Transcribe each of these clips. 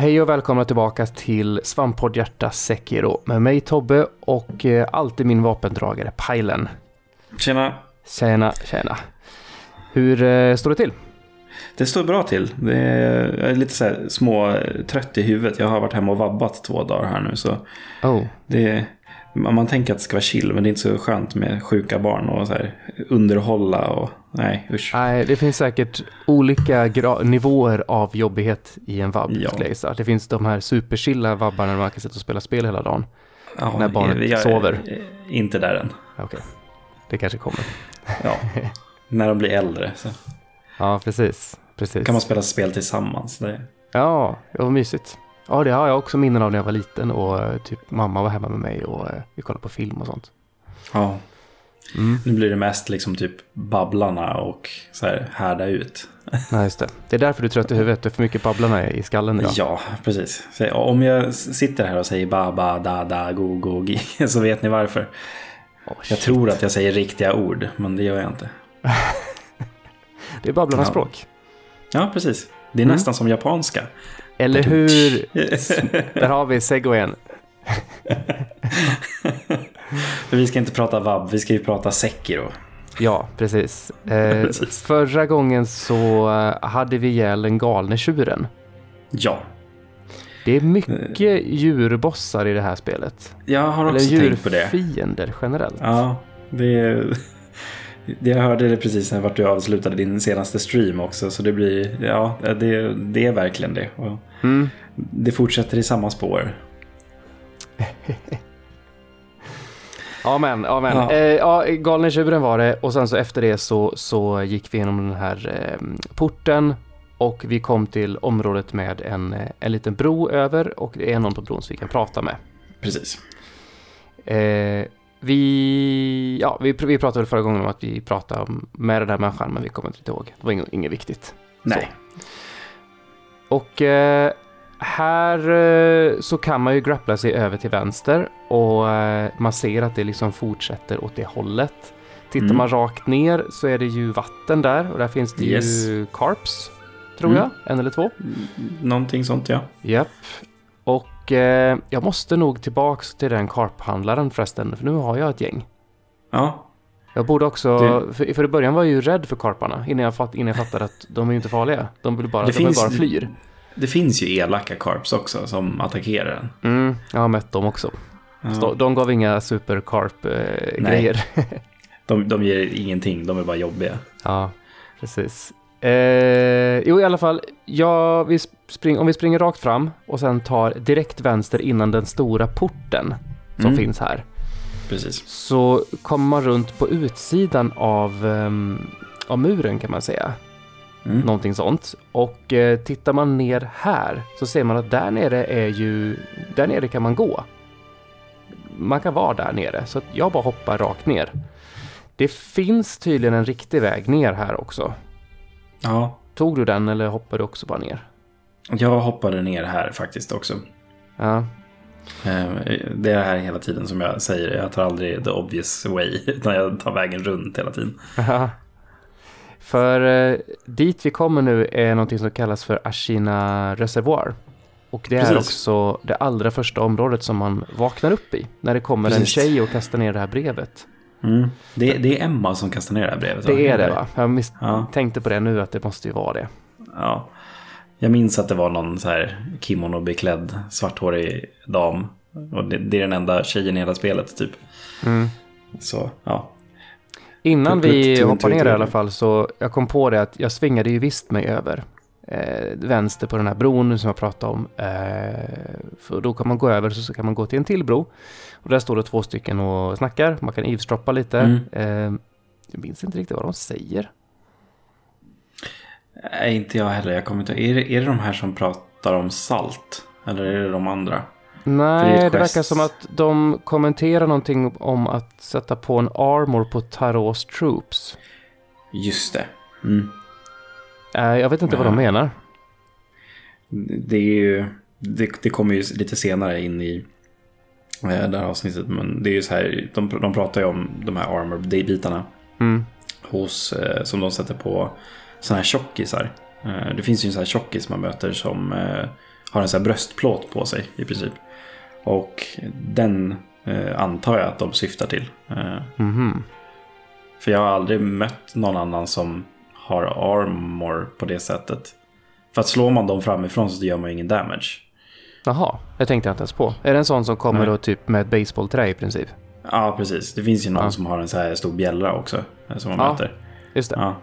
Hej och välkomna tillbaka till Svamppoddhjärta Sekiro med mig Tobbe och eh, alltid min vapendragare Pajlen. Tjena. Tjena, tjena. Hur eh, står det till? Det står bra till. Det är, jag är lite så små trött i huvudet. Jag har varit hemma och vabbat två dagar här nu. Så Oh, det, man man tänker att det ska vara chill, men det är inte så skönt med sjuka barn och så här underhålla och nej, usch. nej, det finns säkert olika nivåer av jobbighet i en vabb. Ja. jag. Det finns de här superchilla vabbarna där man kan sitta och spela spel hela dagen. Ja, när barnet jag- sover. Inte där än. Okej, det kanske kommer. Ja. när de blir äldre så Ja, precis. precis. kan man spela spel tillsammans. Det, Ja, det var mysigt. Ja, det har jag också minnen av när jag var liten och eh, typ mamma var hemma med mig och eh, vi kollade på film och sånt. ja. Mm. Nu blir det mest liksom typ babblarna och så här härda ut. Ja, just det. Det är därför du är trött i huvudet. Det är för mycket babblarna i skallen idag. Ja, precis. Så om jag sitter här och säger ba, ba, da, da, go, go, gi, så vet ni varför. Åh, Jag tror att jag säger riktiga ord, men det gör jag inte. Det är babblarnas Ja. språk. Ja, precis. Det är Mm. nästan som japanska. Eller hur? Där har vi segwayen. Vi ska inte prata vab, vi ska ju prata sekiro. Ja, precis. Eh, Precis. Förra gången så eh, hade vi ihjäl den galne tjuren. Ja, Det är mycket djurbossar i det här spelet. jag har Eller också tänkt på det. djurfiender generellt. Ja, det... det jag hörde det precis när vart du avslutade din senaste stream också, så det blir... Ja, det, det är verkligen det. Mm. det fortsätter i samma spår. Ja men, ja. Eh, ja, galne tjuren var det och sen så efter det så, så gick vi igenom den här eh, porten och vi kom till området med en, eh, en liten bro över och det är någon på bron som vi kan prata med. Precis. Eh, vi, ja, vi, vi pratade förra gången om att vi pratade om- med den här människan men vi kommer inte ihåg. Det var inget, inget viktigt. Nej. Och eh, här eh, så kan man ju grappla sig över till vänster och eh, man ser att det liksom fortsätter åt det hållet. Tittar Mm. man rakt ner så är det ju vatten där och där finns det Yes. ju carps, tror Mm. jag. En eller två. Någonting sånt, ja. Japp. Och eh, jag måste nog tillbaks till den carphandlaren förresten, för nu har jag ett gäng. Ja, Jag borde också, Det- för, för i början var jag ju rädd för karparna innan jag, fatt, innan jag fattade att de är ju inte farliga. De vill bara, Det de finns- bara flyr. det finns ju elaka carps också som attackerar en. Mm, jag har mött dem också. Ja. De gav inga super carp eh. De, de ger ingenting, de är bara jobbiga. ja, precis. Eh, jo, i alla fall, ja, vi spring, om vi springer rakt fram och sen tar direkt vänster innan den stora porten som Mm. finns här. Precis. Så kommer man runt på utsidan av, ehm, av muren kan man säga. Mm. Någonting sånt. Och eh, tittar man ner här så ser man att där nere är ju, där nere kan man gå. Man kan vara där nere, så jag bara hoppar rakt ner. Det finns tydligen en riktig väg ner här också. Ja, Tog du den eller hoppade du också bara ner? Jag hoppade ner här faktiskt också. Ja, Eh, Det är det här hela tiden som jag säger. Jag tar aldrig the obvious way, utan jag tar vägen runt hela tiden. Aha. För eh, dit vi kommer nu är någonting som kallas för Ashina Reservoir. Och det är Precis. också det allra första området som man vaknar upp i. När det kommer en Precis. tjej och kastar ner det här brevet. Mm. Det, det är Emma som kastar ner det här brevet. Det är det va? Jag Ja. tänkte på det nu att det måste ju vara det. Ja. Jag minns att det var någon så här kimono-beklädd svarthårig dam. Och det, det är den enda tjejen i hela spelet typ. Mm. Så ja. Innan vi hoppar ner i alla fall så jag kom på det att jag svingade ju visst mig över eh, vänster på den här bron som jag pratade om. Eh, för då kan man gå över så, så kan man gå till en till bro. Och där står det två stycken och snackar. Man kan eavesdroppa lite. Mm. Eh, jag minns inte riktigt vad de säger. Nej, inte jag heller. Jag kommer inte... är, det, är det de här som pratar om salt? Eller är det de andra? Det Nej, det ett verkar som att de kommenterar någonting om att sätta på en armor på Taros troops. Just det. Mm. Eh, jag vet inte vad de Ja. menar. Det är ju... Det, det kommer ju lite senare in i eh, det här avsnittet. Men det är ju så här. De, de pratar ju om de här armor-bitarna. Mm. hos, eh, som de sätter på sådana här tjockisar. Eh, det finns ju en sån här tjockis man möter som eh, har en sån här bröstplåt på sig i princip. Och den eh, antar jag att de syftar till. Eh, Mhm. för jag har aldrig mött någon annan som har armor på det sättet. För att slår man dem framifrån så gör man ju ingen damage. Jaha, det tänkte jag inte ens på. Är det en sån som kommer Nej. då typ med ett baseballträ i princip? Ja, precis. Det finns ju någon Ja. som har en så här stor bjällra också. Som man Ja. möter. Just det. Ja.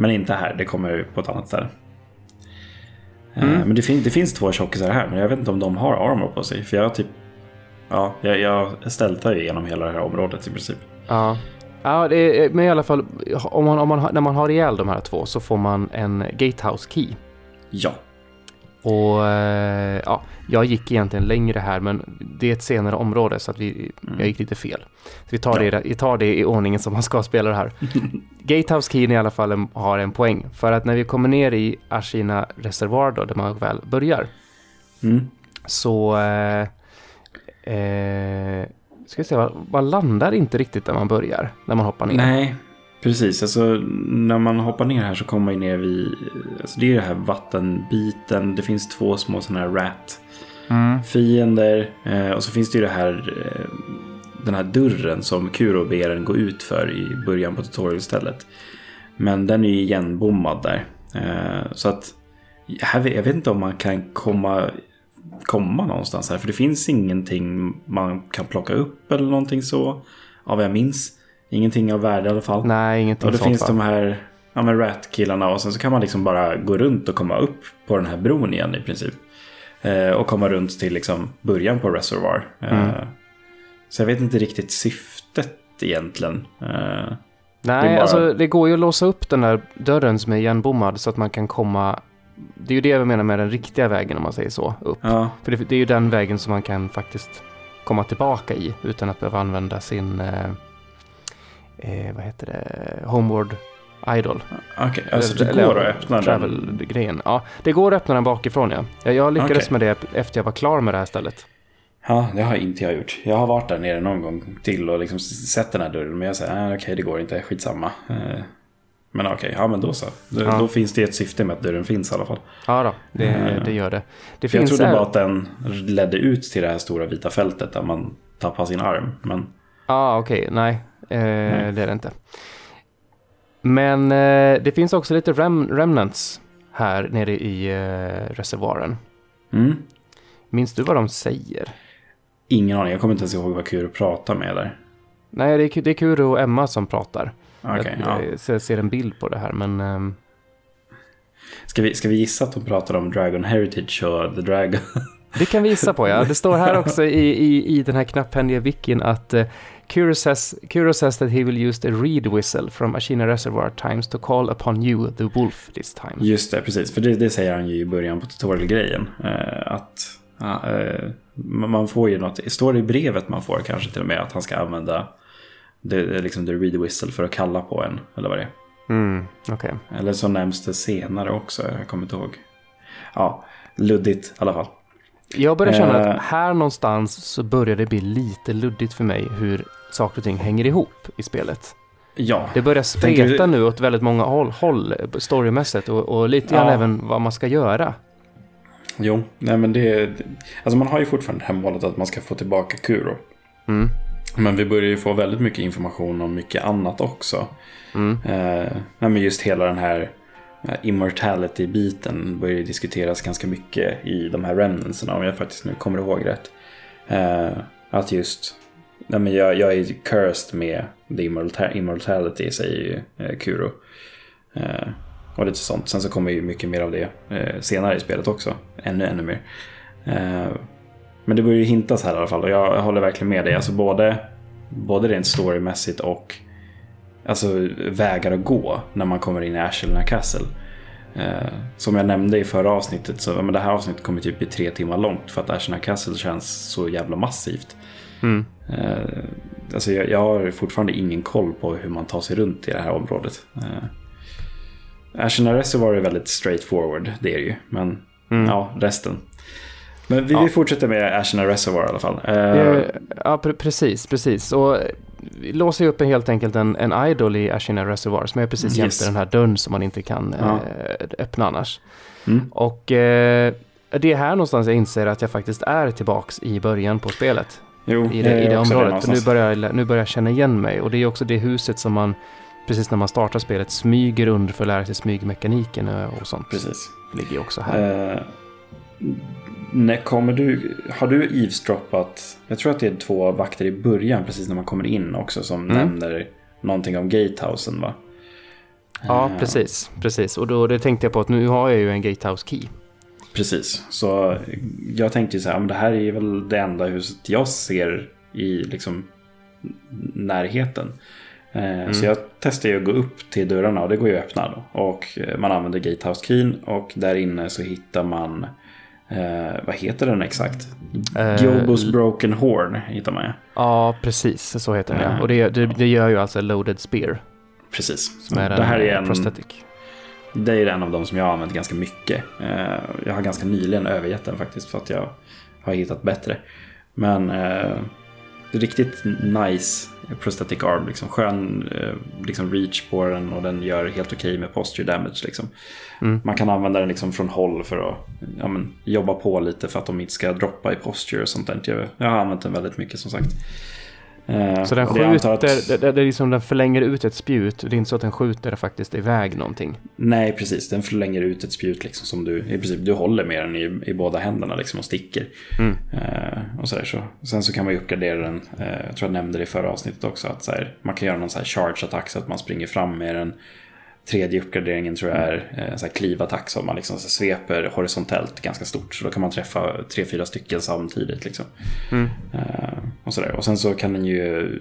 Men inte här, det kommer på ett annat ställe. Eh, Mm. Men det, fin- det finns två tjockisar här, men jag vet inte om de har armor på sig. För jag typ... Ja, jag, jag stältar ju igenom hela det här området i princip. Ja. Ja, det är, men i alla fall, om man, om man, när man har ihjäl de här två så får man en gatehouse key. Ja. Och eh, ja, jag gick egentligen längre här men det är ett senare område så att vi, jag gick lite fel. Så vi tar, Mm. Ja. det, vi tar det i ordningen som man ska spela det här. Gatehouse Keyn i alla fall har en poäng. För att när vi kommer ner i Ashina reservoar då, där man väl börjar, Mm. så eh, eh, ska jag säga, man landar inte riktigt där man börjar, när man hoppar ner. Nej, precis. Alltså, när man hoppar ner här så kommer man ju ner vid... Alltså, det är det här vattenbiten. Det finns två små sådana här rat Mm. fiender. Eh, och så finns det ju det här, eh, den här dörren som Kuro ber en gå ut för i början på tutorialstället. Men den är ju igenbommad där. Eh, så att här, vet- jag vet inte om man kan komma, komma någonstans här. För det finns ingenting man kan plocka upp eller någonting så. Av vad jag minns. Ingenting av värde i alla fall. Nej, ingenting Och det sånt finns va? de här ja, men rat-killarna och sen så kan man liksom bara gå runt och komma upp på den här bron igen i princip. Eh, och komma runt till liksom början på Reservoir. Eh, Mm. Så jag vet inte riktigt syftet egentligen. Eh, Nej, bara- alltså det går ju att låsa upp den där dörren som är igenbommad så att man kan komma... Det är ju det jag menar med den riktiga vägen om man säger så, upp. ja, För det, det är ju den vägen som man kan faktiskt komma tillbaka i utan att behöva använda sin... Eh, eh, vad heter det? Homeward Idol. okej. Alltså det Eller, går att öppna den. Travel-grejen. Ja, det går att öppna den bakifrån ja. Jag, jag lyckades Okej. med det efter jag var klar med det här stället. Ja, det har inte jag gjort. Jag har varit där nere någon gång till och liksom sett den här dörren. Men jag säger, ah, okej det går inte, skitsamma. Eh, Men okej, ja men då så. Då, Ja. då finns det ett syfte med att dörren finns i alla fall. Ja då, det, Mm. det gör det. Det jag trodde ä- bara att den ledde ut till det här stora vita fältet där man tappar sin arm. Men ah, okej. Nej, eh, det är det inte. Men eh, det finns också lite rem remnants här nere i eh, reservoaren. mm, Minns du vad de säger? ingen aning, jag kommer inte ens ihåg vad Kuro pratar med där. Nej, det är, det är Kuro och Emma som pratar. Okej, jag, ja. jag ser, en bild på det här, men... ehm, ska, vi, ska vi gissa att de pratar om Dragon Heritage och The Dragon? det kan vi gissa på, ja. Det står här också i, i, i den här knapphändiga wikin att uh, Kuro, says, says that he will use the reed whistle from Ashina Reservoir times to call upon you, the wolf, this time. Just det, precis. För det, det säger han ju i början på tutorial-grejen. Eh, att eh, man får ju något, står det i brevet man får kanske till och med att han ska använda det, liksom the read whistle för att kalla på en. Eller vad det är. Mm, okej. Eller så nämns det senare också, jag kommer inte ihåg. Ja, luddigt i alla fall. Jag börjar känna Eh. att här någonstans så börjar det bli lite luddigt för mig hur saker och ting hänger ihop i spelet. Ja, Det börjar spreta nu åt väldigt många håll, håll storymässigt och, och lite grann Ja. även vad man ska göra. jo, nej men det. Alltså man har ju fortfarande det här målet att man ska få tillbaka Kuro. Mm, Men vi börjar ju få väldigt mycket information om mycket annat också. mm, Eh, nej, men just hela den här eh, immortality-biten börjar diskuteras ganska mycket i de här remnantsarna om jag faktiskt nu kommer ihåg rätt. Eh, att just, nej, men jag, jag är cursed med the immortality säger ju eh, Kuro. Eh, och lite sånt. Sen så kommer ju mycket mer av det eh, senare i spelet också. Ännu, ännu mer. Eh, men det börjar ju hintas här i alla fall och jag håller verkligen med dig. Alltså både, både rent storymässigt och alltså, vägar att gå när man kommer in i Ashelna Castle. Eh, som jag nämnde i förra avsnittet så men det här avsnittet kommer typ bli tre timmar långt för att Ashelna Castle känns så jävla massivt. mm. Eh, alltså jag, jag har fortfarande ingen koll på hur man tar sig runt i det här området. Eh, Ashelna Reservoir är väldigt straightforward, det är det ju. Men Mm. ja, resten. Men vi, Ja. vi fortsätter med Ashelna Reservoir i alla fall. Eh, Ja, pre- precis, precis. Och låser ju upp en, helt enkelt en, en idol i Ashina Reservoir som är precis Yes. jämte den här dörren som man inte kan Ja. eh, öppna annars. mm, Och eh, det är här någonstans jag inser att jag faktiskt är tillbaks i början på spelet. Jo, I det, i det området. För nu börjar, jag, nu börjar jag känna igen mig. Och det är också det huset som man, precis när man startar spelet, smyger under för att lära sig smygmekaniken och sånt. Precis. ligger också här. Eh, när kommer du, har du eavesdroppat? Jag tror att det är två vakter i början precis när man kommer in också som Mm. nämner någonting om gatehousen va? Ja, Eh, precis. precis. Och då det tänkte jag på att nu har jag ju en gatehouse key. Precis, så jag tänkte ju så här, men det här är väl det enda huset jag ser i liksom närheten. Eh, Så jag testade att gå upp till dörrarna och det går ju att öppna då. Och eh, man använder gatehouse keyn och där inne så hittar man, eh, vad heter den exakt? Eh, Jobos broken horn hittar man ju. Ja, precis. Så heter den. Ja. Och det, det, det gör ju alltså loaded spear. Precis. Som är det här är en en, prosthetic. Det är en av de som jag har använt ganska mycket. Eh, Jag har ganska nyligen övergett den faktiskt för att jag har hittat bättre. Men eh, riktigt nice prosthetic arm. Liksom. Skön eh, liksom reach på den och den gör helt okej med posture damage. Liksom. Mm. Man kan använda den liksom från håll för att ja, men, jobba på lite för att de inte ska droppa i posture och sånt där. Jag, jag har använt den väldigt mycket som sagt. Eh, Så den skjuter, att- det, det, det är liksom den förlänger ut ett spjut. Det är inte så att den skjuter faktiskt iväg någonting. Nej, precis. Den förlänger ut ett spjut liksom, som du i princip du håller med den i, i båda händerna liksom, och sticker. Mm. Eh, och så där, så. Sen så kan man ju uppgradera den. Eh, jag tror jag nämnde det i förra avsnittet också. Att så här, man kan göra någon så här charge-attack så att man springer fram med den. Tredje uppgraderingen tror jag är eh, så här klivattack som man liksom sveper horisontellt ganska stort. Så då kan man träffa tre, fyra stycken samtidigt. Liksom. Mm. Eh, och, så där. och sen så kan den ju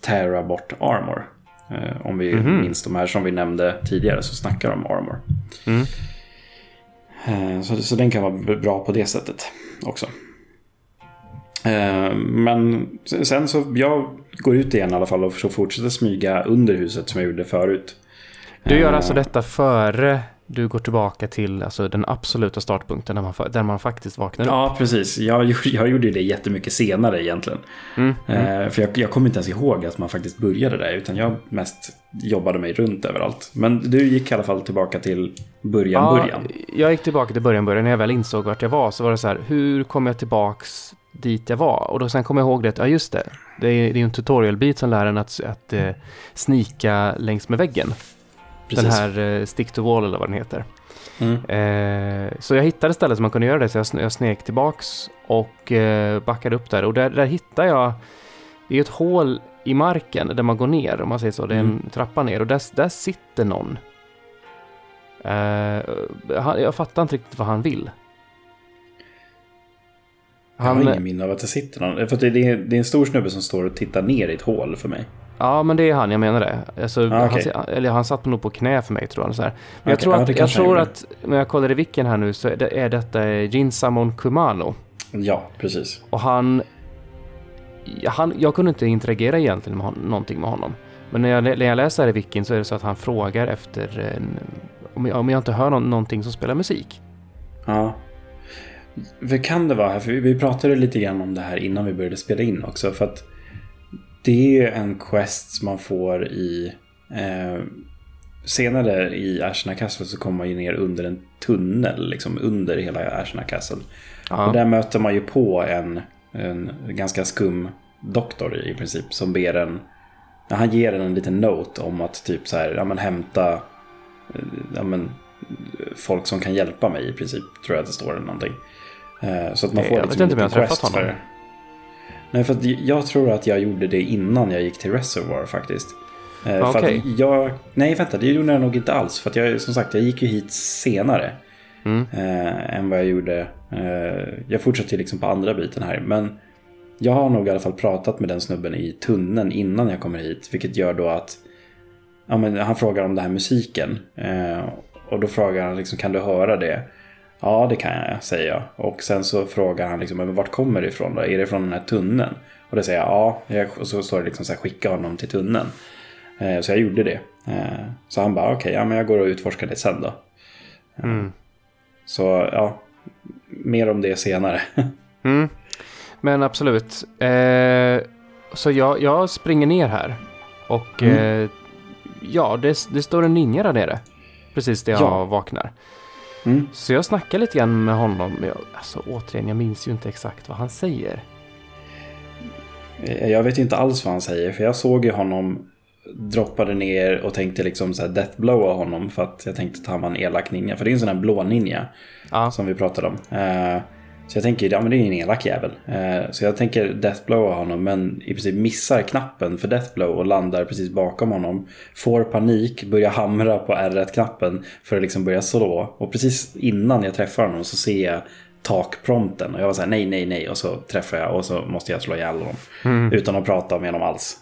tära bort armor. Eh, om vi Mhm. minns de här som vi nämnde tidigare så snackar de armor. Mm. Så, så den kan vara bra på det sättet också. Men sen så, jag går ut igen i alla fall och så fortsätter smyga under huset som jag gjorde förut. Du gör Eh, alltså detta före du går tillbaka till alltså, den absoluta startpunkten där man, där man faktiskt vaknar upp. Ja, precis. Jag, jag gjorde det jättemycket senare egentligen. Mm. Eh, För jag, jag kommer inte ens ihåg att man faktiskt började där, utan jag mest jobbade mig runt överallt. Men du gick i alla fall tillbaka till början, Ja, början. jag gick tillbaka till början, början. När jag väl insåg vart jag var så var det så här, hur kom jag tillbaks dit jag var? Och då sen kom jag ihåg det, att, ja just det, det är, det är ju en tutorial-bit som lär en att, att eh, snika längs med väggen. Precis. Den här eh, stick to wall eller vad den heter. Mm. Eh, så jag hittade stället som man kunde göra det, så jag, jag snek tillbaks och eh, backade upp där. Och där, där hittade jag, det är ett hål i marken där man går ner, om man säger så. Det är en Mm. trappa ner och där, där sitter någon. Eh, han, jag fattar inte riktigt vad han vill. Jag har Han, ingen minne av att det sitter någon. För det, är, det är en stor snubbe som står och tittar ner i ett hål för mig. Ja, men det är han, jag menar det. Alltså, Ah, okej. han, eller han satt nog på knä för mig tror jag. Så här. Men jag Okej, tror, ja, att, det jag tror att, när jag kollar i vicken här nu så är, det, är detta Jinsamon Kumano. Ja, precis. Och han, ja, han... Jag kunde inte interagera egentligen med hon, någonting med honom. Men när jag, när jag läser här i Wikin så är det så att han frågar efter en, om, jag, om jag inte hör någon, någonting som spelar musik. Ja. För kan det vara här, för vi- vi pratade lite grann om det här innan vi började spela in också. För att det är en quest som man får i... Eh, senare i Ashna Castle så kommer man ju ner under en tunnel, liksom under hela Ashna Castle. Och Ja, där möter man ju på en, en ganska skum doktor i princip som ber en... Han ger en en liten note om att typ så här, ja men hämta eh, ja, men, folk som kan hjälpa mig i princip. Tror jag att det står eller någonting. Eh, Så att man får jag liksom vet inte om jag har träffat honom. för- Nej, för jag tror att jag gjorde det innan jag gick till Reservoir faktiskt. Eh, För att jag, nej, vänta, det gjorde jag nog inte alls. För jag, som sagt, jag gick ju hit senare mm. eh, än vad jag gjorde. Eh, jag fortsätter ju liksom på andra biten här. Men jag har nog i alla fall pratat med den snubben i tunneln innan jag kommer hit. Vilket gör då att ja, men han frågar om den här musiken. Eh, och då frågar han liksom, kan du höra det? Ja, det kan jag, säger jag. Och sen så frågar han liksom, men vart kommer det ifrån då? Är det från den här tunneln? Och det säger jag, ja. Och så står det liksom så här, skicka honom till tunneln. Eh, så jag gjorde det. Eh, så han bara, okej, ja men jag går och utforskar det sen då. Mm. Så ja, mer om det senare. Mm. Men absolut. Eh, så jag, jag springer ner här. Och Mm. eh, ja, det, det står en ninja där nere. Precis där jag Ja. vaknar. Mm. Så jag snackar lite grann med honom. men Jag, alltså återigen, jag minns ju inte exakt vad han säger. Eh, Jag vet inte alls vad han säger för jag såg ju honom droppade ner och tänkte liksom så här deathblowa honom för att jag tänkte att han var en elak ninja. För det är en sån här blå ninja Ja, som vi pratade om. Eh, Så jag tänker, ja men det är ju en elak jävel. Eh, Så jag tänker deathblowa honom men i princip missar knappen för deathblow och landar precis bakom honom. Får panik, börjar hamra på R1-knappen för att liksom börja slå. Och precis innan jag träffar honom så ser jag takprompten. Och jag var så här, nej, nej, nej. Och så träffar jag och så måste jag slå ihjäl honom. Mm. Utan att prata med honom alls.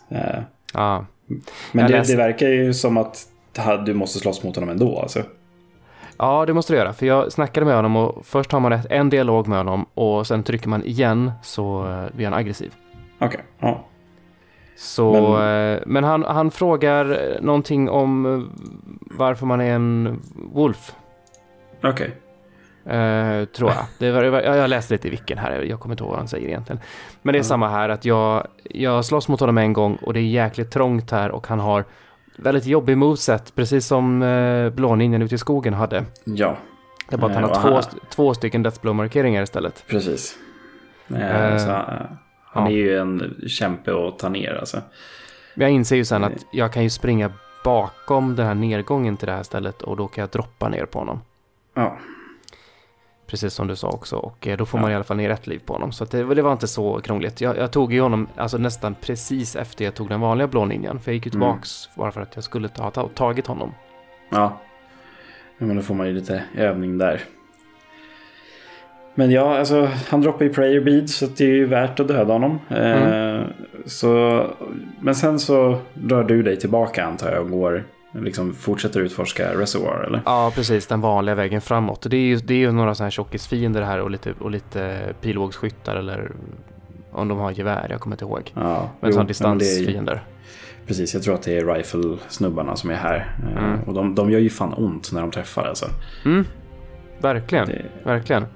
Ja. Men det, läste- det verkar ju som att du måste slåss mot honom ändå. Alltså. Ja, det måste du göra. För jag snackade med honom och först har man ett, en dialog med honom och sen trycker man igen så eh, blir han aggressiv. Okej, ja. Så, Men- men, men han, han frågar eh, någonting om eh, varför man är en wolf. Okej. Eh, tror jag. Det var, jag läste lite i vilken här, jag kommer inte ihåg vad han säger egentligen. Men det är Ja. samma här, att jag, jag slåss mot honom en gång och det är jäkligt trångt här och han har väldigt jobbig moveset, precis som eh, blåninjen ute i skogen hade. Ja, Det är bara att han Eh, har två, han- två stycken Deathblow-markeringar istället. precis. Eh, Eh, så, eh, han ja. är ju en kämpe att ta ner alltså. Jag inser ju sen att jag kan ju springa bakom den här nedgången till det här stället och då kan jag droppa ner på honom. Ja, Precis som du sa också. Och eh, då får Ja. man i alla fall ner ett liv på honom. Så det, det var inte så krångligt. Jag, jag tog ju honom alltså nästan precis efter jag tog den vanliga blå ninjan. För jag gick ju Mm. tillbaks bara för att jag skulle ta, ta, tagit honom. ja. Men då får man ju lite övning där. Men ja, alltså han droppar ju prayer beads så det är ju värt att döda honom. Eh, så, men sen så rör du dig tillbaka antar jag och går, liksom fortsätter utforska reservoir eller? Ja, precis. Den vanliga vägen framåt. Det är ju, det är ju några sådana här tjockisfiender här och lite, och lite pilbågsskyttar eller om de har gevär. Jag kommer inte ihåg. Ja, Men sådana det är distansfiender. Precis, jag tror att det är rifle-snubbarna som är här. Eh, Mm. Och de, de gör ju fan ont när de träffar alltså. Mm, verkligen. Det, Verkligen.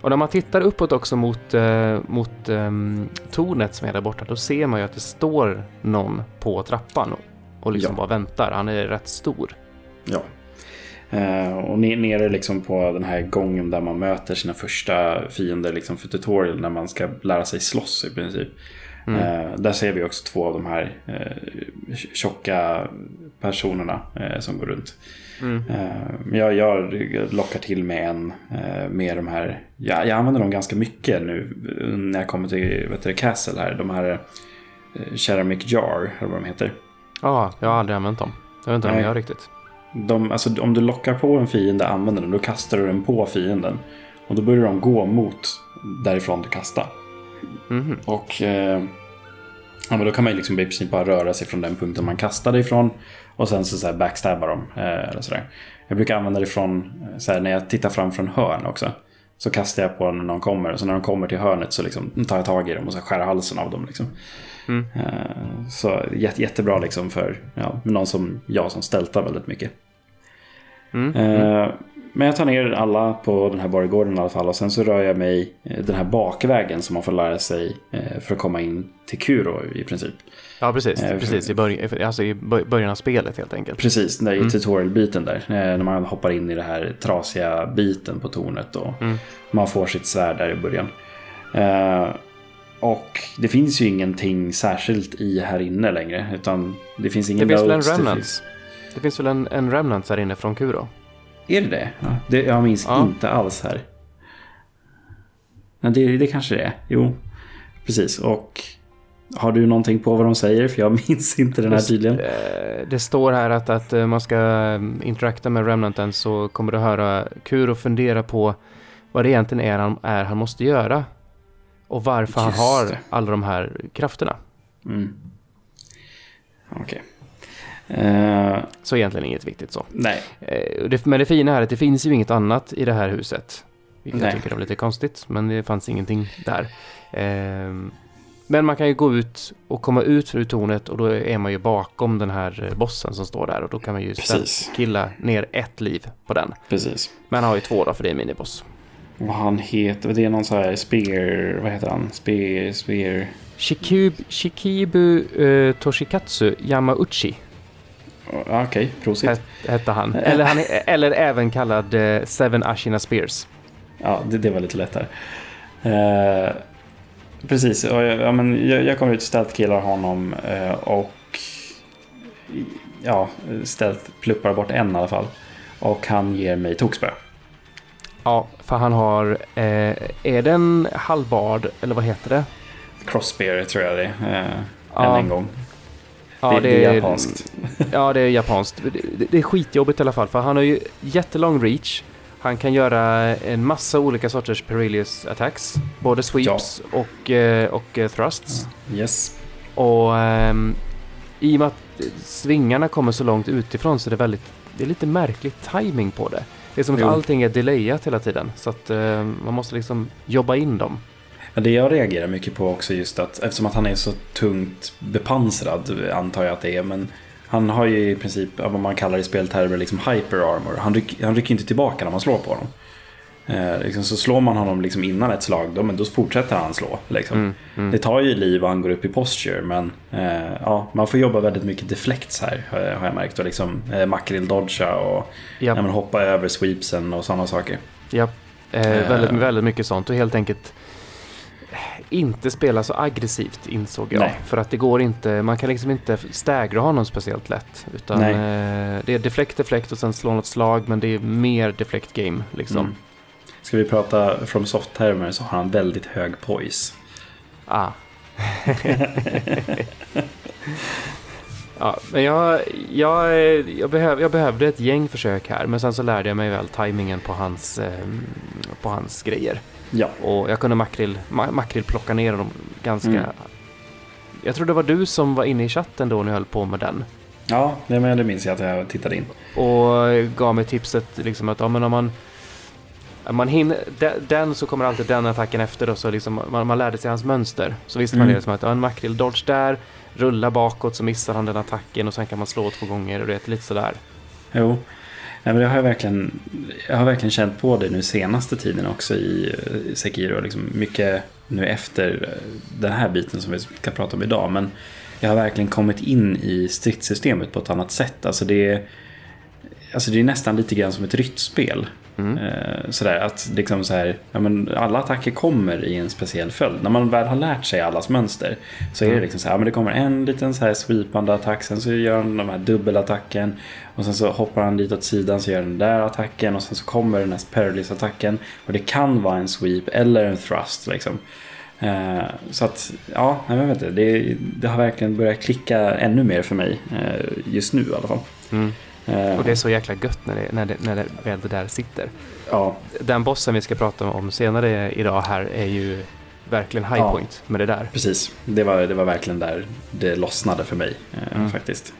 Och när man tittar uppåt också mot, eh, mot ehm, tornet som är där borta, då ser man ju att det står någon på trappan och, liksom Ja. bara väntar. Han är rätt stor. ja. Eh, och ne- nere liksom på den här gången där man möter sina första fiender liksom för tutorial när man ska lära sig slåss i princip. Mm. Eh, där ser vi också två av de här eh, tjocka personerna eh, som går runt. Mm. Eh, jag, jag lockar till med en eh, med de här. Jag, jag använder dem ganska mycket nu när jag kommer till vet du, Castle här. De här eh, Ceramic Jar, eller vad de heter. Ja, jag har aldrig använt dem. Jag vet inte om Nej. jag gör riktigt. De, alltså, om du lockar på en fiende och använder den, då kastar du den på fienden. Och då börjar de gå mot därifrån du kastar. Mhm. Och eh, ja, men då kan man ju liksom i princip bara röra sig från den punkten man kastade ifrån. Och sen så, så här backstabba dem. Eh, eller sådär. Jag brukar använda det från, så här, när jag tittar fram från hörn också. Så kastar jag på den när de kommer. Och så när de kommer till hörnet så liksom, tar jag tag i dem och så skär halsen av dem. Liksom. Mm. Eh, så jätte, jättebra liksom för ja, någon som jag som stältar väldigt mycket. Mm. Mm. Men jag tar ner alla på den här borggården i alla fall. Och sen så rör jag mig eh, den här bakvägen som man får lära sig för att komma in till Kuro i princip. Ja, precis. Precis. I, börj- alltså i bör- början av spelet helt enkelt. Precis, där i Mm. tutorial-biten där. När man hoppar in i det här trasiga biten på tornet. Och Mm. man får sitt svärd där i början. Och det finns ju ingenting särskilt i här inne längre. Utan det finns ingen Det finns väl en remnants? Det finns väl en, en remnant här inne från Kuro? Är det det? Ja, det jag minns Ja. inte alls här. Nej, det, det kanske det är. Jo, precis. Och har du någonting på vad de säger? För jag minns inte den här tydligen. Eh, Det står här att, att eh, man ska eh, interakta med Remnanten så kommer du höra Kuro fundera på vad det egentligen är han, är han måste göra. Och varför han har alla de här krafterna. Mm. Okej. Eh, Så egentligen inget viktigt så. nej, Eh, men det fina är att det finns ju inget annat i det här huset. Vilket Nej. jag tycker är lite konstigt, men det fanns ingenting där. Ehm, men man kan ju gå ut och komma ut ur tornet och då är man ju bakom den här eh, bossen som står där och då kan man ju killa ner ett liv på den. precis. Men han har ju två då för det är miniboss. Vad han heter, det är någon så här spear, vad heter han? Spear, spear. Shikib, Shikibu eh, Toshikatsu Yamauchi. Okej, prosit. het, hette han. Eller, han är, eller även kallad eh, Seven Ashina Spears. Ja, det, det var lite lättare. Eh, precis, och jag, ja, men jag, jag kommer ut och stealth-killar honom eh, och ja, stealth pluppar bort en i alla fall. Och han ger mig tokspö. Ja, för han har... Eh, är det en halvbard, eller vad heter det? Crossbear tror jag det är. Eh, Ja. Än en gång. Ja, det, det är japanskt. Ja, det är japanskt. Det, det, det är skitjobbigt i alla fall, för han har ju jättelång reach. Han kan göra en massa olika sorters perilous attacks. Både sweeps och, eh, och eh, thrusts. Yes. Och ehm, i och med att svingarna kommer så långt utifrån så är det väldigt... Det är lite märklig timing på det. Det är som att Jo. allting är delayat hela tiden. Så att eh, man måste liksom jobba in dem. Ja, det jag reagerar mycket på också just att eftersom att han är så tungt bepansrad antar jag att det är. Men han har ju i princip vad man kallar i speltermer liksom hyper armor. Han, ryck, han rycker inte tillbaka när man slår på honom. Eh, liksom, så slår man honom liksom innan ett slag då, men då fortsätter han slå. Liksom. Mm, mm. Det tar ju liv och han går upp i posture men eh, ja, man får jobba väldigt mycket deflects här har jag, har jag märkt. Och liksom eh, makrill dodga och Ja. ja, men hoppa över sweepsen och sådana saker. Ja, eh, Eh. väldigt, väldigt mycket sånt och helt enkelt inte spela så aggressivt insåg jag. Nej. För att det går inte, man kan liksom inte staggra honom speciellt lätt. Utan eh, det är deflect, deflect och sen slå något slag men det är mer deflect game liksom. Mm. Ska vi prata from soft-termer så har han väldigt hög poise. Ah. ja, men jag, jag, jag, behöv, jag behövde ett gäng försök här men sen så lärde jag mig väl tajmingen på hans, eh, på hans grejer. Ja, Och jag kunde makrill, ma- makrill plocka ner dem ganska... Mm. Jag tror det var du som var inne i chatten då när jag höll på med den. ja det, men det minns jag att jag tittade in. Och gav mig tipset liksom att ja, men om man... Man hinner, de- den så kommer alltid den attacken efter då, så liksom man, man lärde sig hans mönster. Så visste man Mm. det som att ja, en makrill dodge där, rulla bakåt så missar han den attacken och sen kan man slå två gånger och det är lite sådär. Jo, Nej, men det har jag, verkligen, jag har verkligen känt på det nu senaste tiden också i eh, Sekiro. Liksom mycket nu efter eh, den här biten som vi ska prata om idag. Men jag har verkligen kommit in i stridssystemet på ett annat sätt. Alltså det alltså det är nästan lite grann som ett ryttspel. Mm. Eh, sådär att liksom så här, ja, men alla attacker kommer i en speciell följd. När man väl har lärt sig allas mönster så är det Mm. liksom så här, ja, men det kommer en liten så här sweepande attack, sen så gör han den här dubbelattacken och sen så hoppar han dit åt sidan så gör den där attacken och sen så kommer den här perilous-attacken och det kan vara en sweep eller en thrust liksom. Eh, så att, ja, jag vet inte, det, det har verkligen börjat klicka ännu mer för mig eh, just nu i alla fall. Mm. Eh, Och det är så jäkla gött när det, när det, när det väl det där sitter. ja, Den bossen vi ska prata om senare idag här är ju verkligen high Ja. point med det där. Precis, det var, det var verkligen där det lossnade för mig eh, Mm. faktiskt.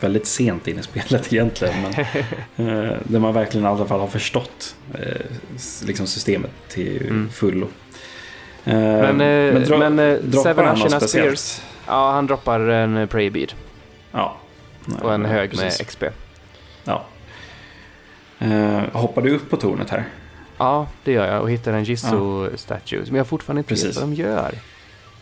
Väldigt sent in i spelet egentligen, men eh, där man verkligen i alla fall har förstått liksom systemet till Mm. fullo. Men, men eh, droppar Seven Ashina? Spears, ja han droppar en eh, Prey Bead Ja. och en hög med precis. XP. Ja. Eh, hoppar du upp på tornet här? Ja, det gör jag och hittar en Jisoo statue som jag fortfarande inte Precis. vet vad de gör.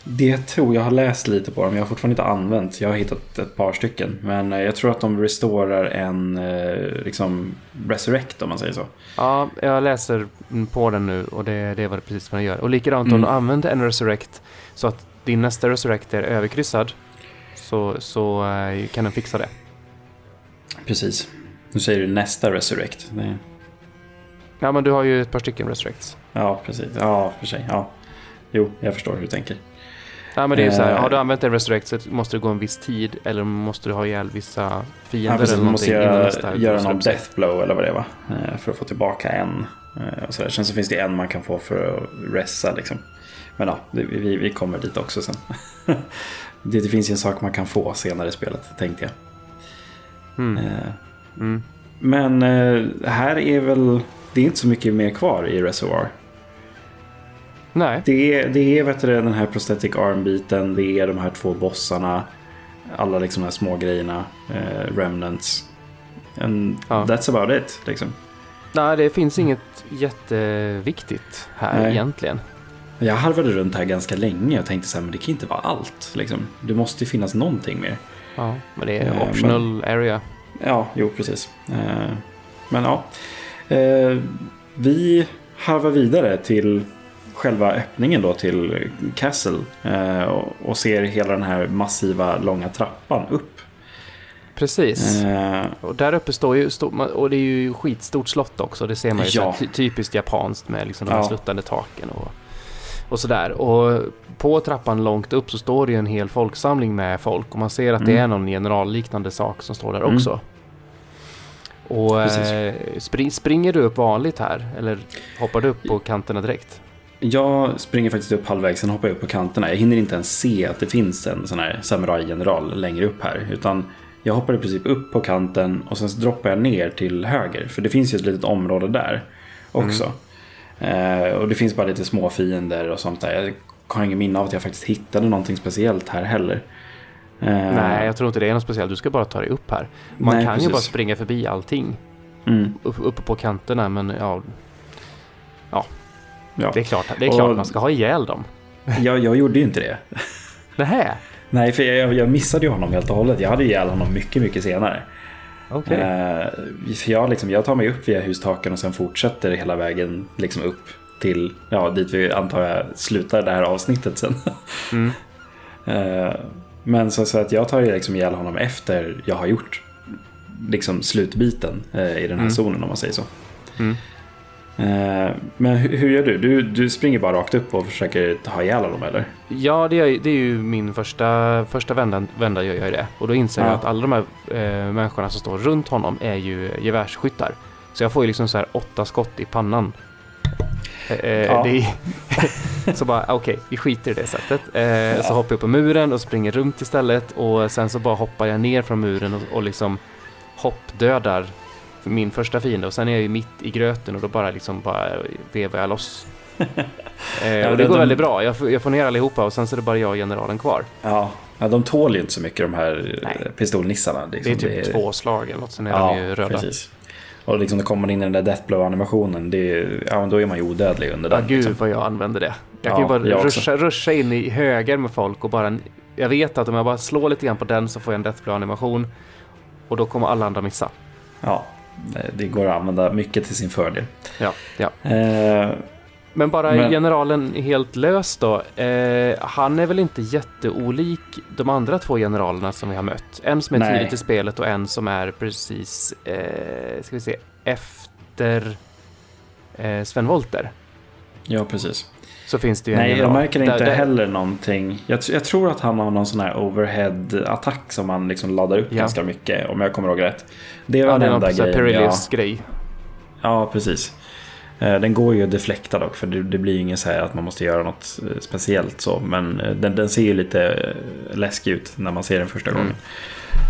Det tror jag har läst lite på dem. Jag har fortfarande inte använt. Jag har hittat ett par stycken. Men eh, jag tror att de restorar en eh, liksom resurrect om man säger så. Ja, jag läser på den nu och det, det är vad- precis vad den gör. Och likadant om Mm. du använder en Resurrect så att din nästa Resurrect är överkryssad så, så eh, kan den fixa det. Precis. Nu säger du nästa resurrect. Det... Ja, men du har ju ett par stycken Resurrects. Ja, precis. Ja, för sig. Ja. Jo, jag förstår hur du tänker. Ja, men det är ju så här, Eh. har du använt en Resurrect så måste det gå en viss tid eller måste du ha ihjäl vissa Ja, fiender precis. eller Man måste göra, göra någon death blow eller vad det var. eh, För att få tillbaka en. eh, Och sådär. Sen så finns det en man kan få för att ressa liksom. Men ja, vi, vi kommer dit också sen. det, det finns ju en sak man kan få senare i spelet, tänkte jag. Mm. Mm. Men eh, här är väl, det är inte så mycket mer kvar i Reservoir. Nej, Det är, det är vet du, den här prosthetic arm-biten, det är de här två bossarna, alla liksom här små grejerna, eh, remnants. And Ja. that's about it. Liksom. Nej, det finns inget jätteviktigt här Nej. egentligen. Jag harvade runt här ganska länge och tänkte så här, men det kan inte vara allt. Liksom. Det måste ju finnas någonting mer. Ja, men det är Eh, optional area. Ja, jo precis. Eh, men ja. Eh, vi harvar vidare till själva öppningen då till Castle. Eh, och, ser hela den här massiva långa trappan upp. Precis. Eh, Och där uppe står ju, och det är ju skitstort slott också, det ser man ju Ja. typiskt japanskt med liksom de här Ja. sluttande taken och, och sådär. Och på trappan långt upp så står det ju en hel folksamling med folk och man ser att det Mm. är någon generalliknande sak som står där Mm. också. Och eh, spring, springer du upp vanligt här eller hoppar du upp på kanterna direkt? Jag springer faktiskt upp halvvägs, sen hoppar jag upp på kanterna. Jag hinner inte ens se att det finns en sån här samurajgeneral längre upp här. Utan jag hoppar i princip upp på kanten och sen droppar jag ner till höger. För det finns ju ett litet område där också. Eh, och det finns bara lite små fiender och sånt där. Jag har ingen minne av att jag faktiskt hittade någonting speciellt här heller. Eh, Nej, jag tror inte det är något speciellt. Du ska bara ta dig upp här. Man Nej, kan ju precis. bara springa förbi allting Mm, upp, uppe på kanterna men ja, ja. det är klart, det är Och- klart man ska ha ihjäl dem. Jag, jag gjorde ju inte det. Nähä? Nej, för jag, jag missade ju honom helt och hållet. Jag hade ihjäl honom mycket, mycket senare. Okej. Eh, för jag, liksom, jag tar mig upp via hustaken och sen fortsätter hela vägen liksom upp till ja, dit vi antar jag slutar det här avsnittet sen. Mm. Eh, men så, så att jag tar ju liksom ihjäl honom efter jag har gjort liksom slutbiten eh, i den här Mm. zonen om man säger så. Mm. Eh, men hur, gör du? du? Du springer bara rakt upp och försöker ha ihjäl honom eller? Ja, det är, det är ju min första, första vända, vända gör jag det. Och då inser jag Ja. att alla de här eh, människorna som står runt honom är ju gevärsskyttar. Så jag får ju liksom så här åtta skott i pannan. Eh, eh, Ja. det så bara, okej, vi skiter i det sättet. Eh, Så hoppar jag på muren och springer runt istället. Och sen så bara hoppar jag ner från muren och, och liksom hoppdödar min första fiende. Och sen är jag ju mitt i gröten och då bara liksom bara vevar jag loss. Eh, Ja, och det de- går de- väldigt bra. Jag får, jag får ner allihopa och sen så är det bara jag och generalen kvar. Ja, ja de tål ju inte så mycket de här Nej. Nej. pistolnissarna. Det Liksom. är typ två slag eller något, sen är Ja, de ju röda. precis. Och liksom det kommer in i den där Deathblow-animationen, det är, ja, då är man ju odödlig under Ja, den. gud liksom. vad jag använder det. Jag Ja, kan ju bara ruscha, ruscha in i höger med folk och bara... Jag vet att om jag bara slår lite grann på den så får jag en Deathblow-animation. Och då kommer alla andra missa. Ja, det- det går att använda mycket till sin fördel. Ja, ja. Eh, Men bara Men- generalen helt lös då. Eh, han är väl inte jätteolik de andra två generalerna som vi har mött. En som är Nej. tidigt i spelet och en som är precis, eh, ska vi se, efter eh, Sven Wollter. ja, precis. Så finns det ju en Nej, jag märker inte Där- där- heller någonting. Jag, jag tror att han har någon sån här overhead-attack som man liksom laddar upp Ja. ganska mycket, om jag kommer ihåg rätt. Det var Ja, den enda grejen. Ja, Perilous-grej. ja, precis. Eh, Den går ju att deflekta dock, för det, det blir ju inget så här att man måste göra något eh, speciellt så. Men eh, den, den ser ju lite läskig ut när man ser den första Mm. gången.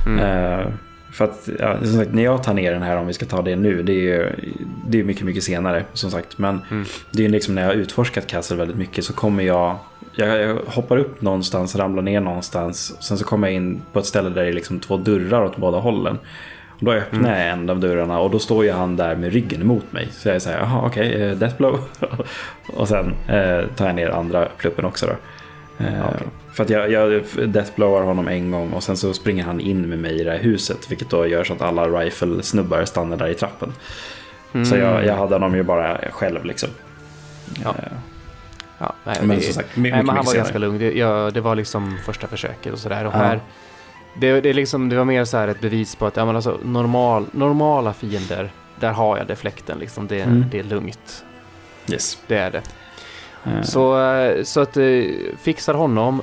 Mm. Eh, för att, ja, som sagt, när jag tar ner den här, om vi ska ta det nu, det är ju det är mycket, mycket senare som sagt. Men Mm. det är liksom när jag har utforskat Castle väldigt mycket så kommer jag, jag, jag hoppar upp någonstans, ramlar ner någonstans. Sen så kommer jag in på ett ställe där det är liksom två dörrar åt båda hållen. Och då öppnar Mm. jag en av dörrarna och då står ju han där med ryggen emot mig. Så jag säger, jaha okej, eh, deathblow. och sen eh, tar jag ner andra pluppen också då. Eh, okej. För att jag, jag deathblowar honom en gång och sen så springer han in med mig i det här huset. Vilket då gör så att alla rifle-snubbar stannar där i trappen. Så Mm. jag, jag hade honom ju bara själv liksom. Ja. Eh, Ja, nej, Men det, som sagt, my- nej, mycket, men han mycket var senare. ganska lugn. Det, ja, det var liksom första försöket och sådär. Och Ja. här, det, det, liksom, det var mer så här ett bevis på att ja, men alltså, normal, normala fiender, där har jag deflekten. Liksom. Det, Mm. det är lugnt. Yes. Det är det. Eh, Så, eh, så att eh, fixar honom.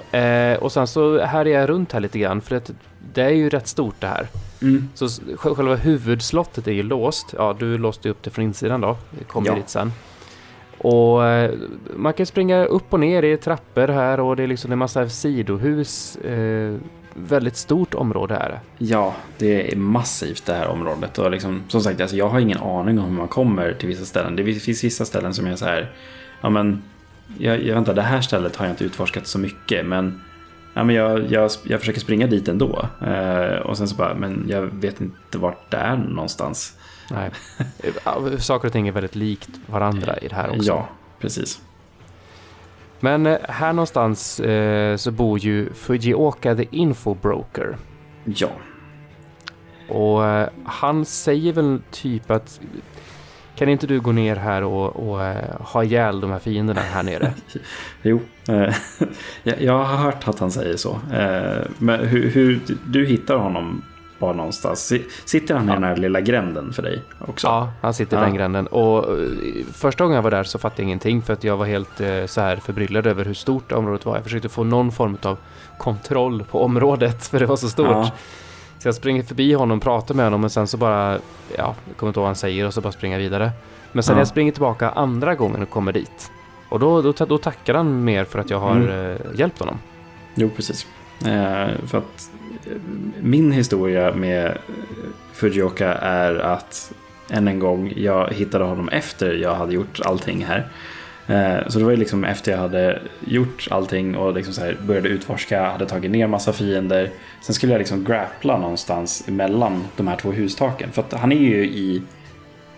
Och sen så här är jag runt här lite grann. För att det är ju rätt stort det här. mm. Så själva huvudslottet är ju låst. Ja, du låste upp det från insidan då. Kommer Ja. dit sen. Och man kan springa upp och ner i trappor här och det är liksom en massa sidohus. Eh, väldigt stort område här. Ja, det är massivt det här området. Och liksom, som sagt, alltså, jag har ingen aning om hur man kommer till vissa ställen. Det finns vissa ställen som är så här, ja men, jag, jag väntar, det här stället har jag inte utforskat så mycket, men, ja, men jag, jag, jag försöker springa dit ändå. Eh, och sen så bara, men jag vet inte vart det är någonstans. Nej. Saker och ting är väldigt likt varandra i det här också. Ja, precis. Men eh, här någonstans eh, så bor ju Fujioka the Info Broker. Ja. Och eh, han säger väl typ att kan inte du gå ner här och, och uh, ha ihjäl de här fienderna här nere? jo, eh, jag har hört att han säger så. Eh, men hur, hur, du hittar honom var någonstans? Sitter han i den här lilla gränden för dig också? Ja, han sitter i ja. den gränden. Och första gången jag var där så fattade jag ingenting för att jag var helt så här förbryllad över hur stort området var. Jag försökte få någon form av kontroll på området för det var så stort. Ja. Så jag springer förbi honom, pratar med honom och sen så bara, ja, jag kommer inte ihåg vad han säger och så bara springer jag vidare. Men sen ja. när jag springer tillbaka andra gången och kommer dit och då, då, då tackar han mer för att jag har mm. uh, hjälpt honom. Jo, precis. Eh, för att min historia med Fujioka är att än en gång, jag hittade honom efter jag hade gjort allting här. Eh, så det var ju liksom efter jag hade gjort allting och liksom började utforska, hade tagit ner massa fiender. Sen skulle jag liksom grappla någonstans mellan de här två hustaken. För att han är ju i,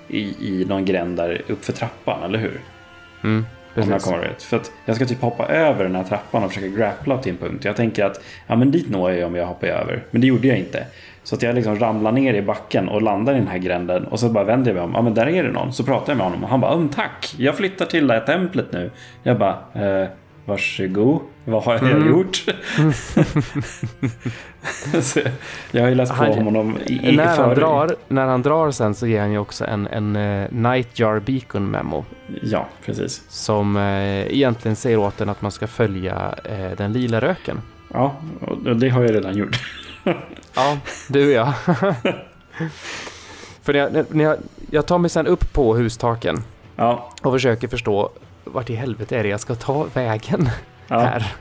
i, i någon gränd där uppför trappan, eller hur? Mm. Om jag kommer rätt. För att jag ska typ hoppa över den här trappan och försöka grappla till en punkt. Jag tänker att ja, men dit når jag om jag hoppar över. Men det gjorde jag inte. Så att jag liksom ramlar ner i backen och landar i den här gränden. Och så bara vänder jag mig om. Ja men där är det någon. Så pratar jag med honom och han bara mm, tack. Jag flyttar till det här templet nu. Jag bara eh, Varsågod, vad har jag mm. gjort? jag har ju läst på han, om honom i, i när, han drar, när han drar sen så ger han ju också en, en uh, Nightjar Beacon Memo. Ja, precis. Som uh, egentligen säger åt en att man ska följa uh, den lila röken. Ja, och det har jag redan gjort. Ja, du ja. För när jag, när jag, jag tar mig sen upp på hustaken ja. och försöker förstå vart i helvete är det jag ska ta vägen ja. här?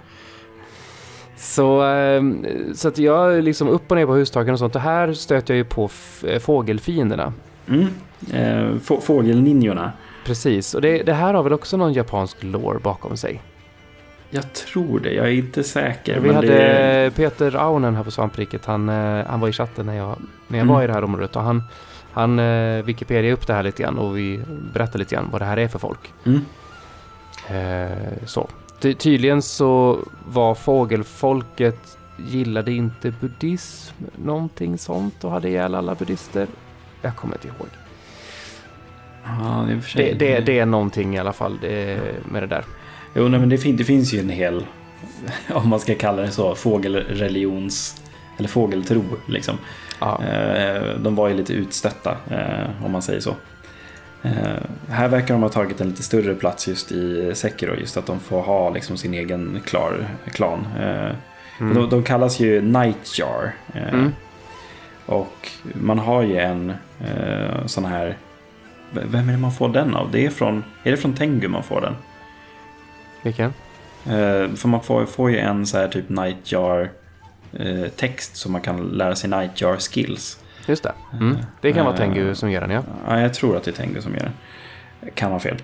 Så, ehm, så att jag liksom upp och ner på hustaken och sånt. Och här stöter jag ju på eh, fågelfienderna. Mm. Eh, fågelninjorna. Precis, och det, det, här har väl också någon japansk lore bakom sig? Jag tror det, jag är inte säker. Vi hade det... Peter Aunen här på Svampriket, han, eh, han var i chatten när jag, när jag mm. var i det här området och han, han eh, Wikipedia upp det här lite grann och vi berättar lite grann vad det här är för folk. Mm. Eh, så. Ty tydligen så var fågelfolket gillade inte buddhism, någonting sånt och hade ihjäl alla buddhister. Jag kommer inte ihåg. Ja, det, det, det, det, är någonting i alla fall det, med det där. Jo, nej, men det, fin det finns ju en hel, om man ska kalla det så, fågelreligions eller fågeltro. Liksom. Ja. Eh, de var ju lite utstötta, eh, om man säger så. Eh, här verkar de ha tagit en lite större plats just i Sekiro, just att de får ha liksom sin egen klar, klan. Mm. de, de, kallas ju Nightjar. Mm. Och man har ju en sån här... Vem är det man får den av? Det är, från, är det från Tengu man får den? Vilken? Eh, för man får, får ju en så här typ Nightjar eh, text så man kan lära sig Nightjar skills. Just det. Mm. Det kan vara Tengu som gör den ja. Ja, jag tror att det är Tengu som gör den. Kan vara fel.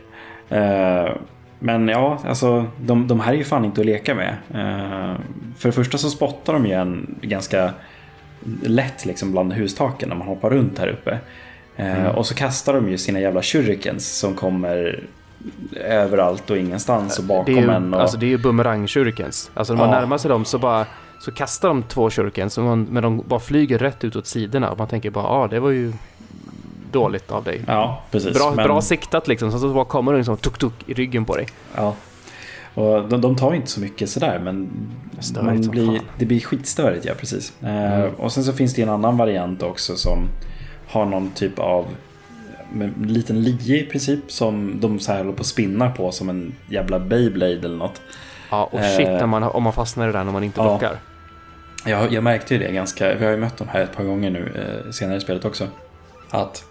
Eh, men ja, alltså de, de här är ju fan inte att leka med. Eh, för det första så spottar de ju en ganska lätt liksom bland hustaken när man hoppar runt här uppe. Eh, mm. Och så kastar de ju sina jävla shurikens som kommer överallt och ingenstans och bakom ju, en. Och... Alltså det är ju bumerang-shurikens. Alltså när man ja. närmar sig dem så bara så kastar de två shurikens men de bara flyger rätt ut åt sidorna och man tänker bara ja ah, det var ju dåligt av dig. Ja, precis. Bra, men... bra siktat liksom, så, så bara kommer det liksom tuk-tuk i ryggen på dig. Ja. Och de, de tar inte så mycket sådär men man blir, det blir skitstörigt, ja precis. Eh, mm. Uh, och sen så finns det en annan variant också som har någon typ av med liten lie i princip som de så här håller på att spinna på som en jävla Beyblade eller något. Ja, och shit uh, man, om man fastnar i det där när man inte. Ja. Jag, jag märkte ju det ganska, vi har ju mött de här ett par gånger nu eh, senare i spelet också. Att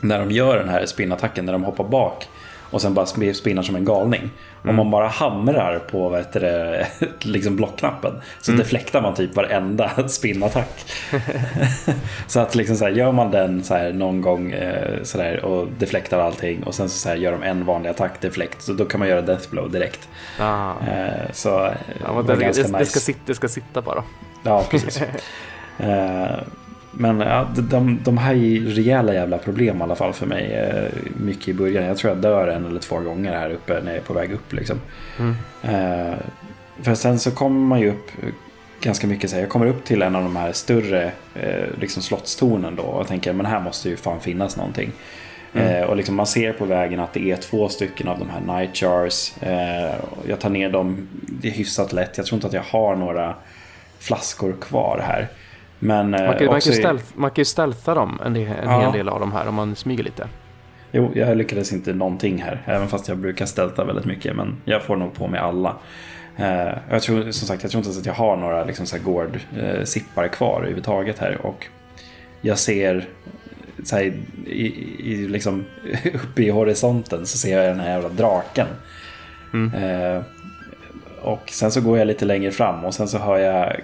när de gör den här spinnattacken, när de hoppar bak och sen bara spinnar som en galning. Mm. Om man bara hamrar på vad heter det, liksom blockknappen så mm. deflektar man typ varenda spinnattack. så att liksom så här, gör man den så här någon gång eh, så där, och deflektar allting och sen så, så här, gör de en vanlig attack deflekt så då kan man göra death blow direkt. Ah. Eh, så eh, ja, det, det, det, nice. ska sitta, det ska sitta bara. Ja, precis. Men ja, de, de här är rejäla jävla problem i alla fall för mig. Eh, mycket i början. Jag tror jag dör en eller två gånger här uppe när jag är på väg upp. Liksom. Mm. Eh, för sen så kommer man ju upp ganska mycket så här, jag kommer upp till en av de här större eh, liksom slottstornen då och tänker men här måste ju fan finnas någonting. Mm. Och liksom man ser på vägen att det är två stycken av de här nightjars. Jag tar ner dem, det är hyfsat lätt. Jag tror inte att jag har några flaskor kvar här. Men, eh, Man kan, man, kan stealth, man kan ju stealtha dem en, del, en Ja. hel del av de här om man smyger lite. Jo, jag lyckades inte någonting här. Även fast jag brukar stälta väldigt mycket. Men jag får nog på mig alla. Eh, jag tror som sagt jag tror inte ens att jag har några liksom, så här gård eh, sippar kvar överhuvudtaget här. Och jag ser så här, i, i, liksom, uppe i horisonten så ser jag den här jävla draken. Mm. Eh, och sen så går jag lite längre fram och sen så hör jag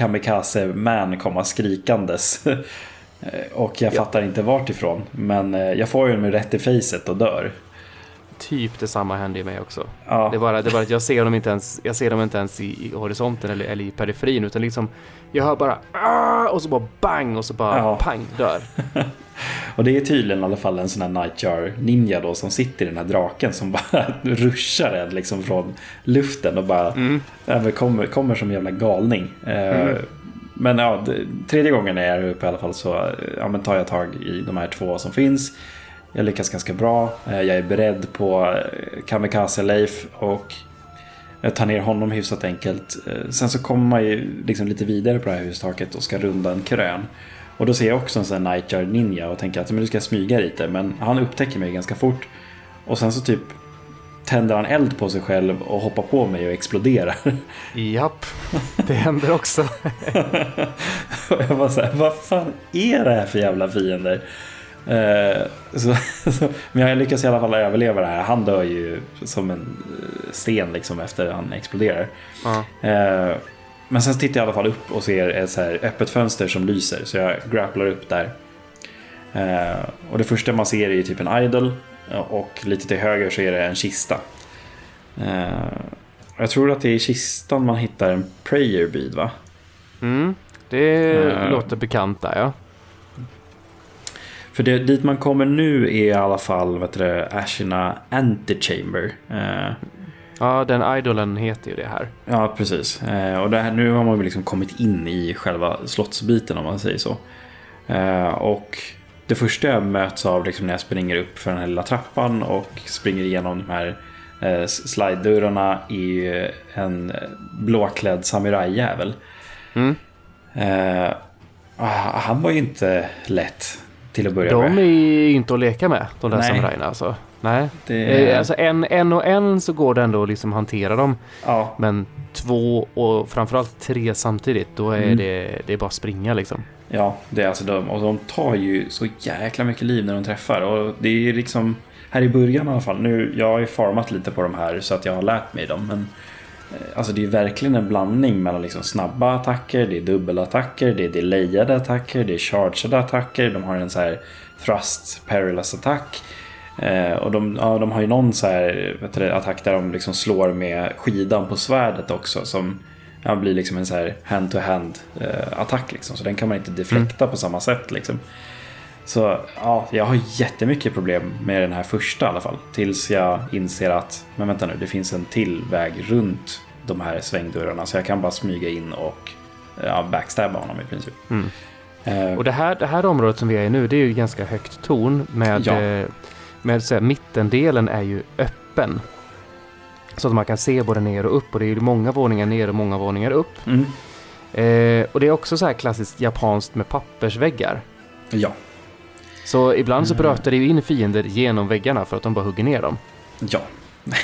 Kamikaze Man komma skrikandes. Och jag Ja. fattar inte vart ifrån. Men eh, jag får ju mig rätt i facet och dör. Typ detsamma händer ju mig också. Ja, Det är bara, det är bara att jag ser dem inte ens, jag ser dem inte ens i, i horisonten eller, eller i periferin utan liksom jag hör bara "Ah!" och så bara bang och så bara Ja. pang dör. och det är tydligen i alla fall en sån här Nightjar Ninja då som sitter i den här draken som bara ruschar en liksom från luften och bara Mm. kommer, kommer som en jävla galning. Eh, Mm. Men ja, tredje gången jag är uppe i alla fall så ja, tar jag tag i de här två som finns. Jag lyckas ganska bra. Eh, Jag är beredd på eh, Kamikaze Leif och jag tar ner honom hyfsat enkelt. Sen så kommer man ju liksom lite vidare på det här hustaket och ska runda en krön. Och då ser jag också en sån här Nightjar Ninja och tänker att men du ska smyga lite. Men han upptäcker mig ganska fort. Och sen så typ tänder han eld på sig själv och hoppar på mig och exploderar. Japp, det händer också. Och jag bara såhär, vad fan är det här för jävla fiender? Eh, så, så, men jag lyckas i alla fall överleva det här. Han dör ju som en eh, sten liksom efter han exploderar. Ja. Eh, men sen tittar jag i alla fall upp och ser ett så här öppet fönster som lyser. Så jag grapplar upp där. Eh, och det första man ser är ju typ en idol. Och lite till höger så är det en kista. Eh, jag tror att det är i kistan man hittar en prayer bead va? Mm, det Eh. låter bekant där ja. För det, dit man kommer nu är i alla fall det, Ashina Antechamber. Eh, Ja, den idolen heter ju det här. ja, precis. Eh, och det här, nu har man ju liksom kommit in i själva slottsbiten om man säger så. Eh, och det första jag möts av liksom, när jag springer upp för den här lilla trappan och springer igenom de här eh, slide-dörrarna är ju en blåklädd samurajjävel. Mm. Eh, ah, han var ju inte lätt till att börja De med. är ju inte att leka med, de där samurajerna alltså. Nej. Det- Eh, Alltså en, en och en så går det ändå att liksom hantera dem. Ja, Men två och framförallt tre samtidigt, då är Mm. det, det är bara springa liksom. Ja, det är alltså de. Och de tar ju så jäkla mycket liv när de träffar. Och det är liksom här i början i alla fall. Nu, jag har ju format lite på de här så att jag har lärt mig dem. Men eh, alltså det är verkligen en blandning mellan liksom snabba attacker, det är dubbelattacker, det är delayade attacker, det är chargade attacker. De har en så här thrust perilous attack. Eh, och de, ja, de har ju någon så här, du, attack där de liksom slår med skidan på svärdet också. Som ja, blir liksom en så hand-to-hand eh, attack. Liksom. Så den kan man inte deflekta på samma sätt. Liksom. Så ja, jag har jättemycket problem med den här första i alla fall. Tills jag inser att, men vänta nu, det finns en till väg runt de här svängdörrarna. Så jag kan bara smyga in och ja, backstabba honom i princip. Mm. Eh, Och det här, det här området som vi är i nu, det är ju ganska högt torn med, Ja. eh, med så här, mittendelen är ju öppen. Så att man kan se både ner och upp och det är ju många våningar ner och många våningar upp. mm, Eh, och det är också så här klassiskt japanskt med pappersväggar. ja, Så ibland så Mm. brötar det ju in fiender genom väggarna för att de bara hugger ner dem. ja.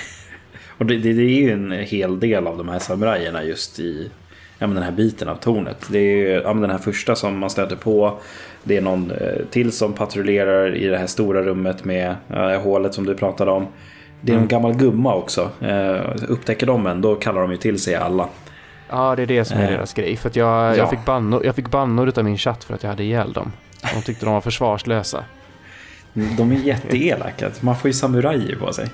och det, det, det är ju en hel del av de här samurajerna just i ja, men den här biten av tornet. Det är ja, men den här första som man stöter på. Det är någon eh, till som patrullerar i det här stora rummet med eh, hålet som du pratade om. Det är en Mm. gammal gumma också. Eh, upptäcker de en, då kallar de ju till sig alla. Ja, det är det som är Eh, deras grej. För jag, ja. jag, fick bannor, jag fick bannor utav min chatt för att jag hade ihjäl dem. De tyckte de var försvarslösa. De är jätteelaka. Man får ju samurajer på sig.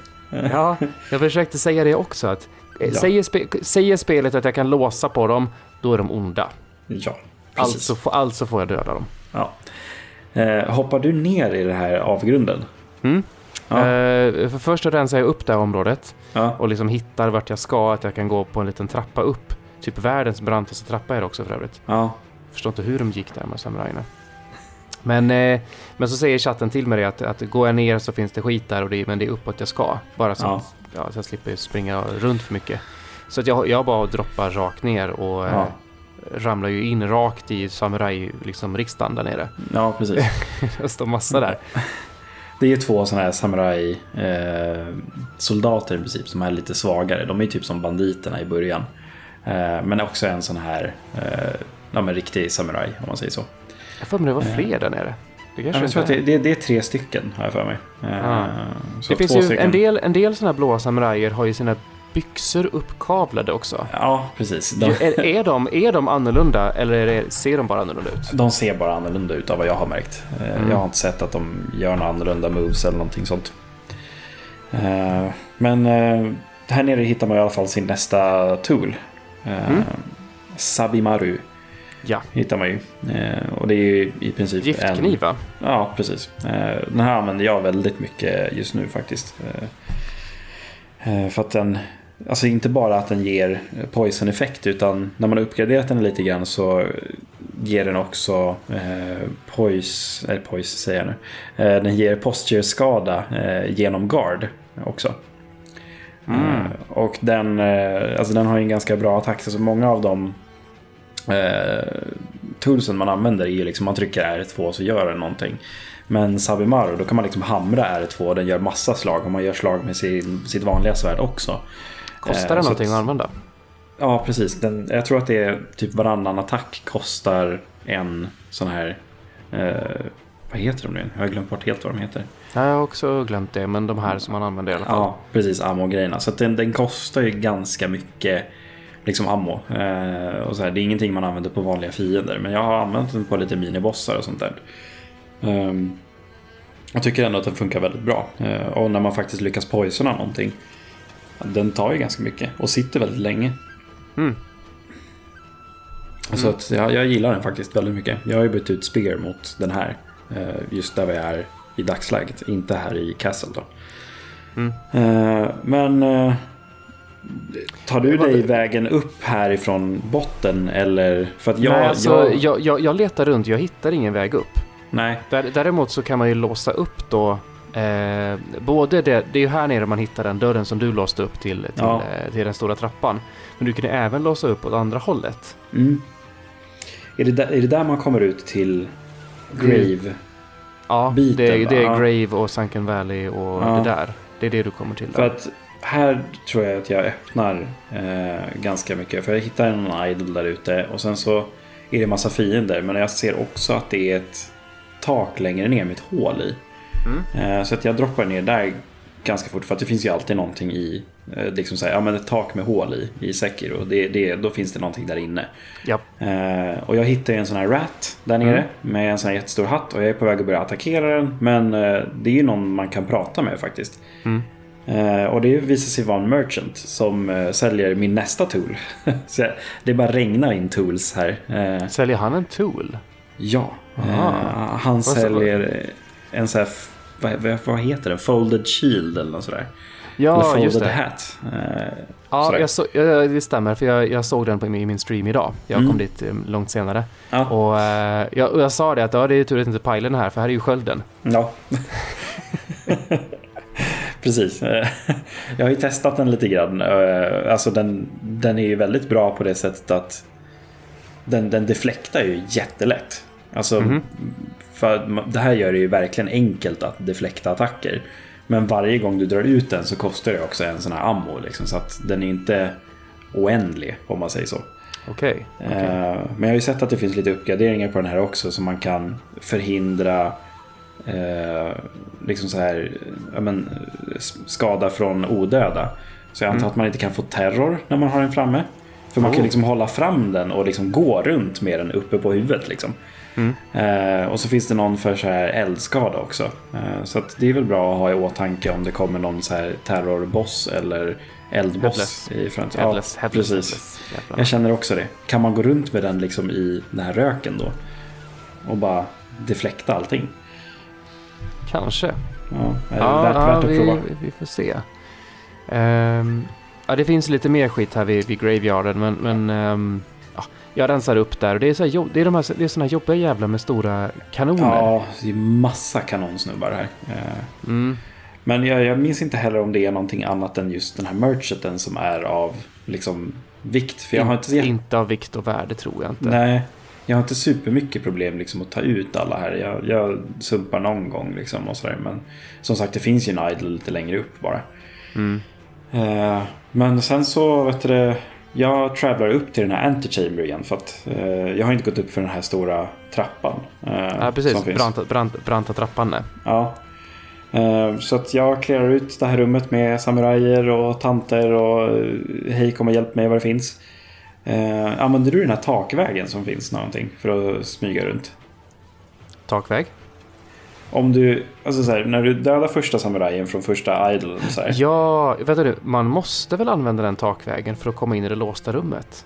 Ja, jag försökte säga det också. Att, eh, Ja. säger, spe, säger spelet att jag kan låsa på dem, då är de onda. Ja, precis. Alltså, får- alltså får jag döda dem. Ja. Eh, hoppar du ner i den här avgrunden? Mm. Ja. Eh, för först rensar jag upp det här området Ja. och liksom hittar vart jag ska, att jag kan gå på en liten trappa upp Typ världens brantaste trappa är det också för övrigt. Ja, Förstår inte hur de gick där med samurajerna. Men, eh, men så säger chatten till mig det att, att går jag ner så finns det skit där och det, men det är uppåt jag ska. Bara så, Ja. Ja, så jag slipper springa runt för mycket. Så att jag, jag bara droppar rakt ner och eh, Ja. ramlar ju in rakt i samuraj, liksom där nere. ja precis. Det står massa där. Det är ju två sådana här samurai eh, i princip som är lite svagare. De är ju typ som banditerna i början. Eh, men också en sån här eh, ja, men riktig samuraj om man säger så. Jag får mig det var fler där nere. Det kanske Jag tror att det, är. det, det är tre stycken har jag för mig. Eh, Ah. så Det finns ju stycken. en del, en del sådana blåa samurajer har ju sina byxor uppkavlade också. Ja, precis. De, är, är, de, är de annorlunda eller det, ser de bara annorlunda ut? de ser bara annorlunda ut av vad jag har märkt. Eh, Mm. Jag har inte sett att de gör några annorlunda moves eller någonting sånt. Eh, men eh, här nere hittar man i alla fall sin nästa tool. Eh, Mm. Sabimaru Ja, hittar man ju. Eh, och det är ju i princip giftkniv va? Ja, precis. Eh, den här använder jag väldigt mycket just nu faktiskt. Eh, för att den, alltså inte bara att den ger poison-effekt utan när man har uppgraderat den lite grann så ger den också eh, poise, eller poise säger jag nu. Eh, den ger posture-skada eh, genom guard också. Mm. Och den, alltså den har ju en ganska bra attack. Så många av de eh, toolsen man använder är ju liksom man trycker R2 så gör den någonting. Men Sabimaru, då kan man liksom hamra R2 och den gör massa slag. Och man gör slag med sin, sitt vanliga svärd också. Kostar Eh, det så någonting att- att använda? Ja, precis. Den, jag tror att det är typ varannan attack kostar en sån här... Eh, vad heter de nu? Jag har glömt bort helt vad de heter. Ja, Jag har också glömt det, men de här som man använder i alla fall. Ja, precis. Ammo-grejerna. Så den, den kostar ju ganska mycket liksom ammo. Eh, och så här, det är ingenting man använder på vanliga fiender. Men jag har använt den på lite minibossar och sånt där. Ehm, jag tycker ändå att den funkar väldigt bra. Eh, och när man faktiskt lyckas poisona någonting. Den tar ju ganska mycket och sitter väldigt länge. Mm. Så att jag, jag gillar den faktiskt väldigt mycket. Jag har ju bytt ut Spear mot den här. eh, Just där vi är i dagsläget. Inte här i Castle då. Mm. Eh, Men eh, tar du dig vägen upp härifrån botten eller? För att jag... Nej, alltså, jag, jag... Jag, jag, letar runt, jag hittar ingen väg upp. nej. Där, däremot så kan man ju låsa upp då eh, både det, det är ju här nere man hittar den dörren som du låste upp till, till, Ja. eh, till den stora trappan. Men du kan även låsa upp åt andra hållet. Mm. Är, det där, är det där man kommer ut till Grave? Ja, Biten, det, är- det är? Grave och Sunken Valley och Ja. det där. Det är det du kommer till. För att här tror jag att jag öppnar eh, ganska mycket. För jag hittar en idol där ute och sen så är det massa fiender. Men jag ser också att det är ett tak längre ner med ett hål i. Mm. Eh, så att jag droppar ner där ganska fort. För att det finns ju alltid någonting i, eh, liksom så här, ja men ett tak med hål i, i Sekiro. Det, det, då finns det någonting där inne. Ja. Eh, och jag hittar en sån här rat där nere Mm. med en sån här jättestor hatt och jag är på väg att börja attackera den. Men eh, det är ju någon man kan prata med faktiskt. Mm. Eh, och det visar sig vara en merchant som eh, säljer min nästa tool. Så jag, det bara regnar in tools här. Eh, Säljer han en tool? ja, Aha. han säljer en sån här, vad, vad, heter den? Folded shield eller något sådär. eller Ja, folded just det. hat. Ja, jag så, ja, det stämmer. För jag, jag såg den på i min stream idag. Jag Mm. kom dit långt senare. ja. Och, jag, jag sa det att ja, det är tur att inte Pajlen är här, för här är ju skölden. Ja. Precis. Eh, Jag har ju testat den lite grann. Eh, Alltså den, den är ju väldigt bra på det sättet att den, den deflektar ju jättelätt. Alltså, Mhm. för att ma- det här gör det ju verkligen enkelt att deflekta attacker. Men varje gång du drar ut den så kostar det också en sån här ammo. Liksom, så att den är inte oändlig om man säger så. Okej. okej. Eh, Men jag har ju sett att det finns lite uppgraderingar på den här också så man kan förhindra eh, liksom så här, ja, men, skada från odöda. Så jag antar Mm. att man inte kan få terror när man har den framme. För man kan Oh. liksom hålla fram den och liksom gå runt med den uppe på huvudet. Liksom. Mm. Eh, och så finns det någon för så här eldskada också. Eh, så det är väl bra att ha i åtanke om det kommer någon så här terrorboss eller eldboss Headless. i framtiden. Headless, headless, precis. headless. Jag känner också det. Kan man gå runt med den liksom i den här röken då? Och bara deflekta allting? Kanske. Ja, är det Ja, värt, ja värt att vi, prova? vi får se. Ehm, Ja, det finns lite mer skit här vid, vid Graveyarden, men, men ehm, ja, jag rensar upp där. Och det är, så här, det är, de här, det är såna här jobbiga jävlar med stora kanoner. Ja, det är massa kanonsnubbar här. Eh, Mm. Men jag, jag minns inte heller om det är någonting annat än just den här mercheten som är av liksom vikt. För jag har inte, jätte- inte av vikt och värde tror jag inte. Nej, jag har inte supermycket problem liksom att ta ut alla här. Jag, jag sumpar någon gång liksom och sådär. Men som sagt, det finns ju en idol lite längre upp bara. Mm. Eh, men sen så, vet du jag travlar upp till den här antechamber igen. För att eh, jag har inte gått upp för den här stora trappan. eh, Ja, precis. Branta, brant, branta trappan där. Ja. Eh, Så att jag clearar ut det här rummet med samurajer och tanter och eh, hej kom och hjälp mig vad det finns. Eh, Använder du den här takvägen som finns någonting för att smyga runt? Takväg. Om du, alltså så här, när du dödar första samurajen från första idolen så här. Ja, vet du, man måste väl använda den takvägen för att komma in i det låsta rummet?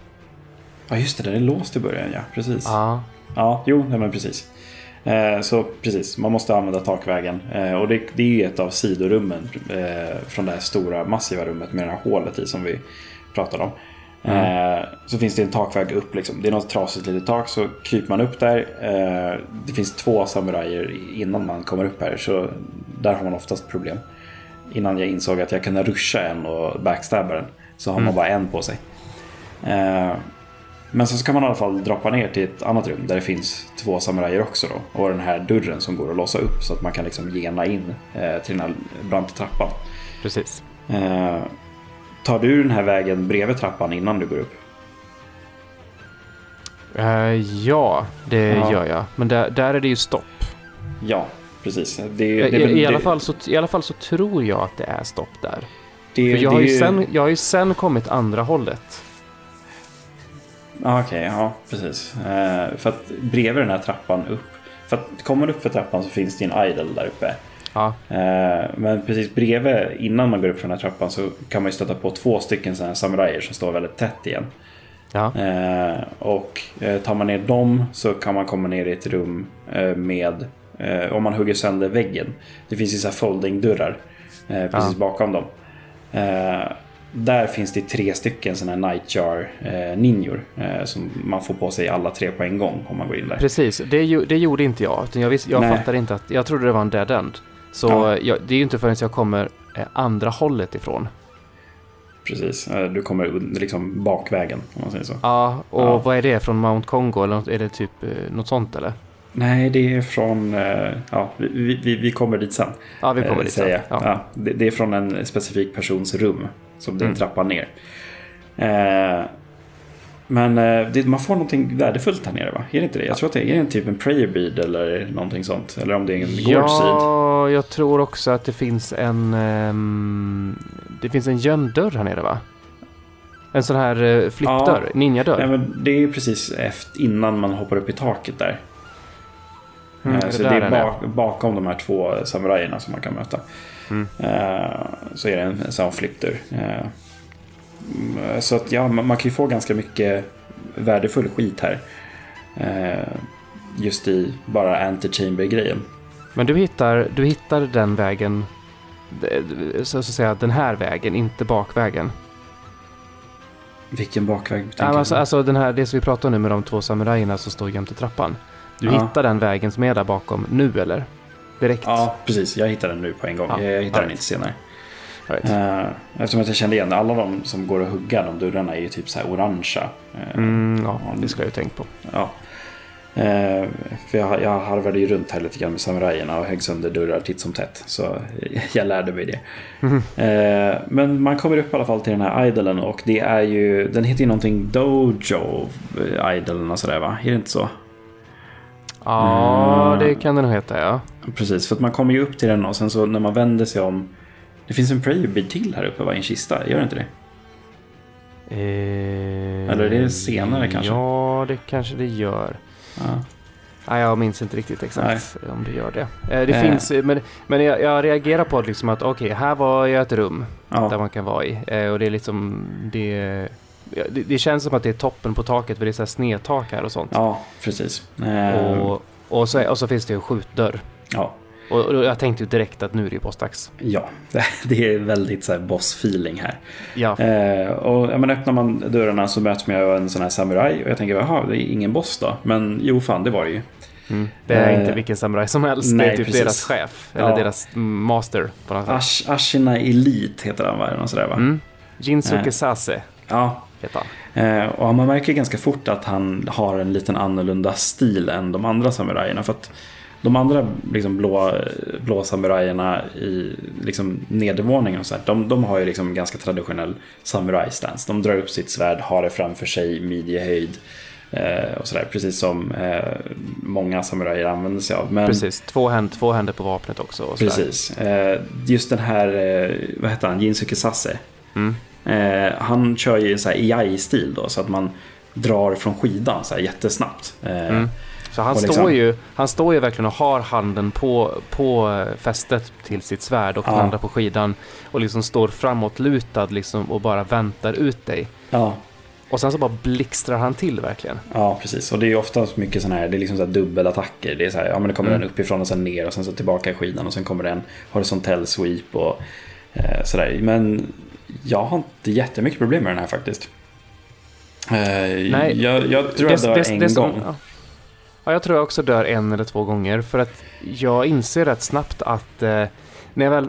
Ja just det, den är låst i början ja, precis. Ja. Ja, jo, nej, men precis. Eh, så precis, man måste använda takvägen. Eh, och det, det är ett av sidorummen eh, från det här stora massiva rummet med det här hålet i som vi pratade om. Eh, så finns det en takväg upp liksom. Det är något trasigt litet tak så kryper man upp där. Eh, det finns två samurajer innan man kommer upp här så där har man oftast problem. Innan jag insåg att jag kunde ruscha en och backstabba den så har man bara en på sig. Eh, men sen så kan man i alla fall droppa ner till ett annat rum där det finns två samurajer också då. Och den här dörren som går att låsa upp så att man kan liksom gena in eh, till den här branta trappan. Precis. Eh, tar du den här vägen bredvid trappan innan du går upp? Eh, ja, det Ja. gör jag. Men där, där är det ju stopp. Ja, precis. Det, I, det, i, i, alla fall så, I alla fall så tror jag att det är stopp där. det, För jag, har ju sen, jag har ju sen kommit andra hållet. Ja, Okej, ja precis. Eh, för att bredvid den här trappan upp. För att kommer man upp för trappan så finns det en idol där uppe. Ja, Eh, men precis bredvid, innan man går upp för den här trappan så kan man ju stöta på två stycken sådana här samurajer som står väldigt tätt igen. ja. Eh, och eh, tar man ner dem så kan man komma ner i ett rum med, om man hugger sönder väggen. Det finns ju så här folding-dörrar precis Ja. bakom dem. Där finns det tre stycken sådana här nightjar eh, ninjor eh, som man får på sig alla tre på en gång om man går in där. Precis, det, det gjorde inte jag. Jag, visste, jag fattade inte att... Jag trodde det var en dead end. Så Ja. jag, det är ju inte förrän jag kommer eh, andra hållet ifrån. Precis, eh, du kommer liksom bakvägen om man säger så. Ja, och Ja. vad är det? Från Mount Kongo? Eller något- är det typ eh, något sånt eller? Nej, det är från... eh, Ja, vi, vi, vi kommer dit sen. Ja, vi kommer eh, dit sen. Ja. Ja, det, det är från en specifik persons rum. Som det är en Mm. trappa ner. Eh, men eh, det, man får någonting värdefullt här nere va? Är det inte det? Jag tror att det är en typ en prayer bead eller någonting sånt. Eller om det är en gorge seed. Ja, jag tror också att det finns en... ehm, det finns en gömd dörr här nere va? En sån här uh, flippdörr, Ja. ninjadörr. Nej, men det är precis efter, innan man hoppar upp i taket där. Mm, Eh, det så där det är bak, bakom de här två samurajerna som man kan möta. Mm. Eh, så är det en, en sån flippdörr. Mm, så att ja, man, man kan ju få ganska mycket värdefull skit här. Eh, just i bara anti-chamber-grejen. Men du hittar, du hittar den vägen, eh, så att säga den här vägen, inte bakvägen. Vilken bakväg Ja, alltså, alltså den här, det som vi pratar om nu med de två samurajerna som står jämte trappan. Du Ja. hittar den vägen som är där bakom nu eller? Direkt? Ja, precis. Jag hittar den nu på en gång. Ja, Jag hittar den right. inte senare. Right. Eh, eftersom att jag kände igen alla de som går att hugga, de dörrarna är ju typ så här orangea. Eh, Mm, ja, det skulle jag ju tänkt på. Ja. Eh, för jag, jag harvade ju runt här lite grann med samurajerna och högg sönder dörrar titt som tätt. Så jag lärde mig det. Eh, men man kommer upp i alla fall till den här idolen och det är ju, den heter ju någonting Dojo idolen och sådär va? Är det inte så? Ja, Mm. det kan det nog heta ja. Precis, för att man kommer ju upp till den och sen så när man vänder sig om. Det finns en prayer bead till här uppe va? I en kista, gör det inte det? Eh, Eller är det senare kanske? Ja, det kanske det gör. Ja. Nej, jag minns inte riktigt exakt om det gör det. Eh, det Eh. finns, men, men jag, jag reagerar på att liksom att okej, här var jag ett rum där Ja, man kan vara i. Eh, och det är liksom, det, det, det känns som att det är toppen på taket för det är så här snedtak här och sånt. ja precis. Eh, Och, och, så, och så finns det en skjutdörr. Ja. Och, och jag tänkte ju direkt att nu är det bossdags. Ja, det är väldigt så här boss-feeling här. Ja. Eh, och ja, men öppnar man dörrarna så möts man av en sån här samuraj och jag tänker, jaha, det är ingen boss då? Men jo, fan, det var det ju. Mm. Det är Eh, inte vilken samuraj som helst. nej, det är typ precis. deras chef. Eller Ja. deras master. På något. Ash, Ashina Elite heter han, va? Eller sådär, va? Mm. Jinsuke Eh. Sase Ja. Eh, och man märker ganska fort att han har en liten annorlunda stil än de andra samurajerna. För att de andra liksom blå, blå samurajerna i liksom nedervåningen och så här, de, de har ju liksom ganska traditionell samurajstance. De drar upp sitt svärd, har det framför sig, midjehöjd eh, och sådär. Precis som eh, många samurajer använder sig av. Men, Precis, två, händ, två händer på vapnet också. Precis. Eh, just den här, eh, vad heter han, Jinsuke Sase. Mm. Eh, han kör ju så här EI-stil då, så att man drar från skidan så här jättesnabbt. Eh, Mm. Så han, liksom- står ju, han står ju verkligen och har handen på, på eh, fästet till sitt svärd och den Ja. andra på skidan. Och liksom står framåtlutad liksom och bara väntar ut dig. Ja, Och sen så bara blixtrar han till verkligen. ja, precis. Och det är ju ofta mycket sådana här, det är liksom så här dubbelattacker. Det är så här, ja men det kommer Mm. en uppifrån och sen ner och sen så tillbaka i skidan och sen kommer det en horisontell sweep och eh, sådär. Men jag har inte jättemycket problem med den här faktiskt. Eh, Nej, jag, jag tror jag Det- dör det- en det som- gång. ja. Ja, jag tror jag också dör en eller två gånger. För att jag inser rätt snabbt att eh, när, jag väl,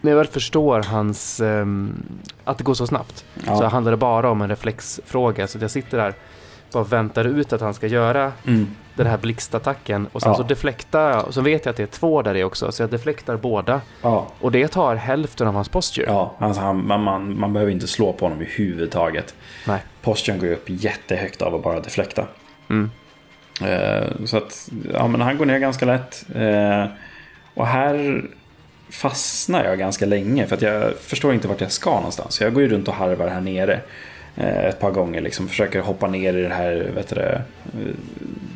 när jag väl förstår hans... ehm, att det går så snabbt. Ja. Så handlar det bara om en reflexfråga. Så jag sitter där bara väntar ut att han ska göra Mm. den här blixtattacken. Och sen Ja. så deflektar jag. Och så vet jag att det är två där i också. Så jag deflektar båda. Ja. Och det tar hälften av hans posture. Ja, alltså han, man, man, man behöver inte slå på honom överhuvudtaget. Nej. Posturen går ju upp jättehögt av att bara deflekta. Mm. Eh, så att, ja men han går ner ganska lätt. Eh, och här fastnar jag ganska länge för att jag förstår inte vart jag ska någonstans. Jag går ju runt och harvar här nere eh, ett par gånger. Liksom försöker hoppa ner i det här vet du, eh,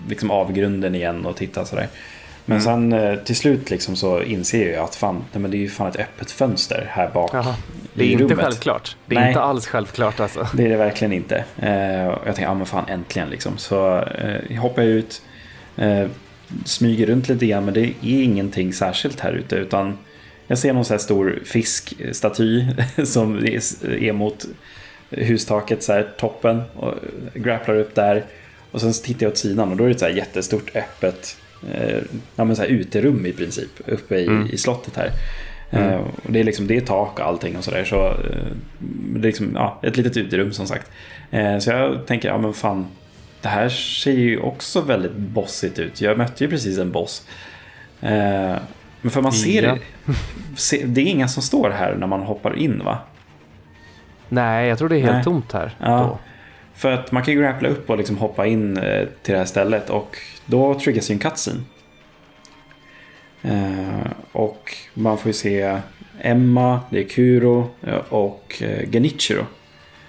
liksom avgrunden igen och titta sådär. Men Mm. sen eh, till slut liksom så inser jag att fan, nej, men det är ju fan ett öppet fönster här bak Jaha. Det är i inte rummet. självklart. Det är Nej. inte alls självklart alltså. Det är det verkligen inte. Eh, jag tänkte, ja men fan äntligen liksom. Så eh, hoppar jag ut, eh, smyger runt lite grann, men det är ingenting särskilt här ute. Utan jag ser någon så här stor fiskstaty som är mot hustaket, så här toppen. Och grapplar upp där. Och sen tittar jag åt sidan och då är det ett så här jättestort öppet ja, men så här uterum i princip uppe i, Mm. i slottet här. Mm. Eh, och det är liksom det är tak och allting och sådär. Så, eh, det är liksom, ja, ett litet uterum som sagt. Eh, så jag tänker, ja men fan. Det här ser ju också väldigt bossigt ut. Jag mötte ju precis en boss. Eh, men för man ser Ja. se, det är inga som står här när man hoppar in va? Nej, jag tror det är helt Nej. tomt här. Ja. För att man kan ju grappla upp och liksom hoppa in eh, till det här stället och då triggas ju en cutscene. Eh, och man får ju se Emma, det är Kuro eh, och Genichiro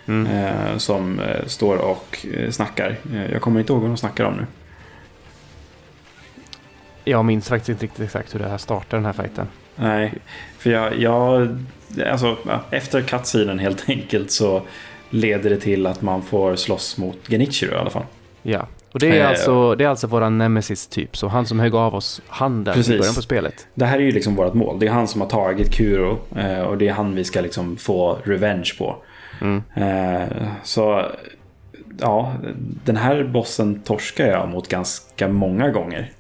Mm. som står och snackar. Jag kommer inte ihåg vad de snackar om nu. Jag minns faktiskt inte riktigt exakt hur det här startar den här fighten. Nej, för jag, jag alltså efter cutscenen helt enkelt så leder det till att man får slåss mot Genichiro i alla fall. Ja. Och det är, Eh, alltså, det är alltså våran nemesis typ. Så han som högg av oss handen Precis. i början på spelet. Det här är ju liksom vårt mål. Det är han som har tagit Kuro eh, och det är han vi ska liksom få revenge på. Mm. Eh, så ja, den här bossen torskar jag mot ganska många gånger.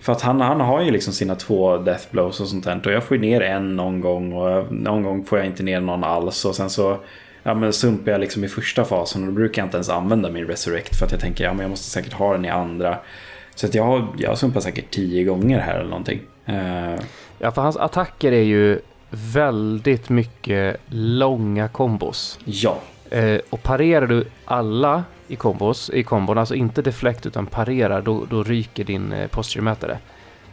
För att han, han har ju liksom sina två death blows och sånt där. Och jag får ner en någon gång och någon gång får jag inte ner någon alls. Och sen så ja, men sumpar jag liksom i första fasen och då brukar jag inte ens använda min resurrect. För att jag tänker ja, men jag måste säkert ha den i andra. Så att jag, har- jag har sumpat säkert tio gånger här eller någonting. Eh, Ja, för hans attacker är ju väldigt mycket långa kombos. ja, Eh, och parerar du alla i kombos, i kombon, alltså inte deflect utan parerar, då, då ryker din eh, posture-mätare.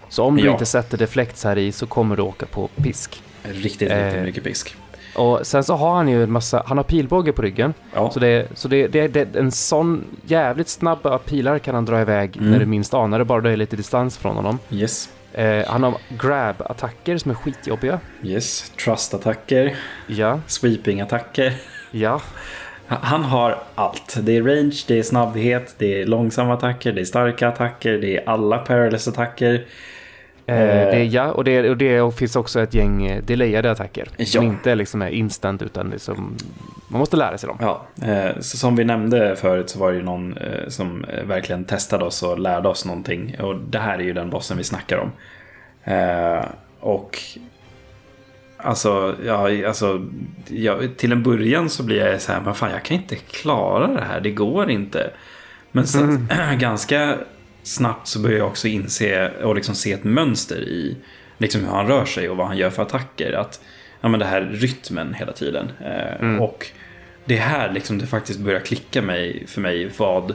Så om du Ja. inte sätter deflects här i så kommer du åka på pisk. riktigt, riktigt Eh, mycket pisk. Och sen så har han ju en massa, han har pilbåge på ryggen. Ja, Så, det, så det, det, det, en sån jävligt snabba pilar kan han dra iväg Mm. när du minst anar det, bara det är lite distans från honom. yes. Eh, han har grab-attacker som är skitjobbiga. Yes, trust-attacker, Ja, sweeping-attacker. ja, Han har allt. Det är range, det är snabbhet, det är långsamma attacker, det är starka attacker, det är alla perilous-attacker. Eh, det är, ja, och det, och det finns också ett gäng eh, delayade attacker. Som Ja. inte liksom är instant utan liksom, man måste lära sig dem. Ja, eh, så som vi nämnde förut så var det ju någon eh, som eh, verkligen testade oss och lärde oss någonting. Och det här är ju den bossen vi snackar om. Eh, och alltså, ja, alltså ja, till en början så blir jag så här, men fan jag kan inte klara det här, det går inte. Men sen ganska snabbt så börjar jag också inse och liksom se ett mönster i liksom hur han rör sig och vad han gör för attacker. Att ja, men det här rytmen hela tiden. Eh, Och det är här liksom det faktiskt börjar klicka mig, för mig vad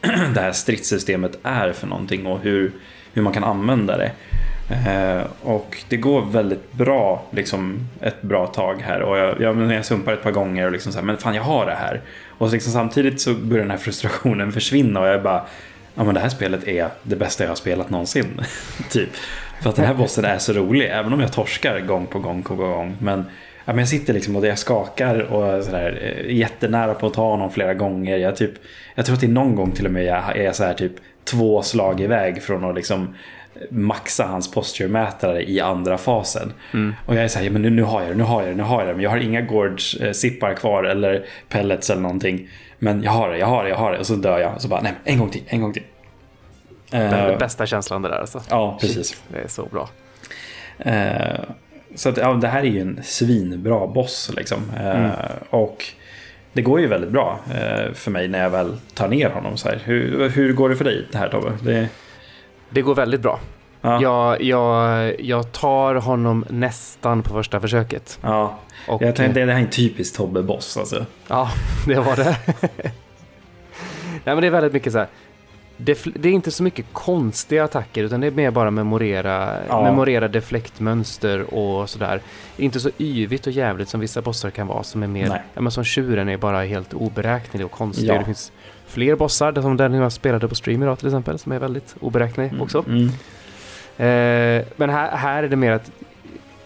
det här stridssystemet är för någonting och hur, hur man kan använda det. Eh, och det går väldigt bra, liksom ett bra tag här. Och jag, jag, jag sumpar ett par gånger och liksom så här, men fan jag har det här. Och liksom samtidigt så börjar den här frustrationen försvinna och jag är bara, ja men det här spelet är det bästa jag har spelat någonsin. typ. För att den här bossen är så rolig, även om jag torskar gång på gång på gång. Men, ja, men jag sitter liksom och jag skakar och är sådär, eh, jättenära på att ta honom flera gånger. Jag, typ, jag tror att det är någon gång till och med jag är så här typ två slag iväg från att liksom maxa hans posture-mätare i andra fasen. Och jag är såhär, ja, men nu, nu har jag det, nu har jag det, nu har jag det. Men jag har inga Gorge-sippar kvar eller pellets eller någonting. Men jag har det, jag har det, jag har det. Och så dör jag. Och så bara, nej, en gång till, en gång till. Den Eh, bästa känslan det där alltså. ja, precis. Shit, det är så bra. Eh, så att, ja, det här är ju en svinbra boss liksom. Eh, Och det går ju väldigt bra för mig när jag väl tar ner honom. Så här. Hur, hur går det för dig det här Tobbe? Det, Det går väldigt bra. ja, Jag, jag, jag tar honom nästan på första försöket. ja. Och, Jag tänkte, det här är en typisk Tobbe-boss alltså. Ja, det var det. Nej, men det är väldigt mycket så här. Det, det är inte så mycket konstiga attacker utan det är mer bara memorera, Ja. memorera deflektmönster och sådär. Inte så yvigt och jävligt som vissa bossar kan vara som är mer, Nej. ja, men som tjuren är bara helt oberäknelig och konstig. Ja. Det finns fler bossar, som den jag spelade på stream idag till exempel, som är väldigt oberäknelig också. Mm. Eh, men här, här är det mer att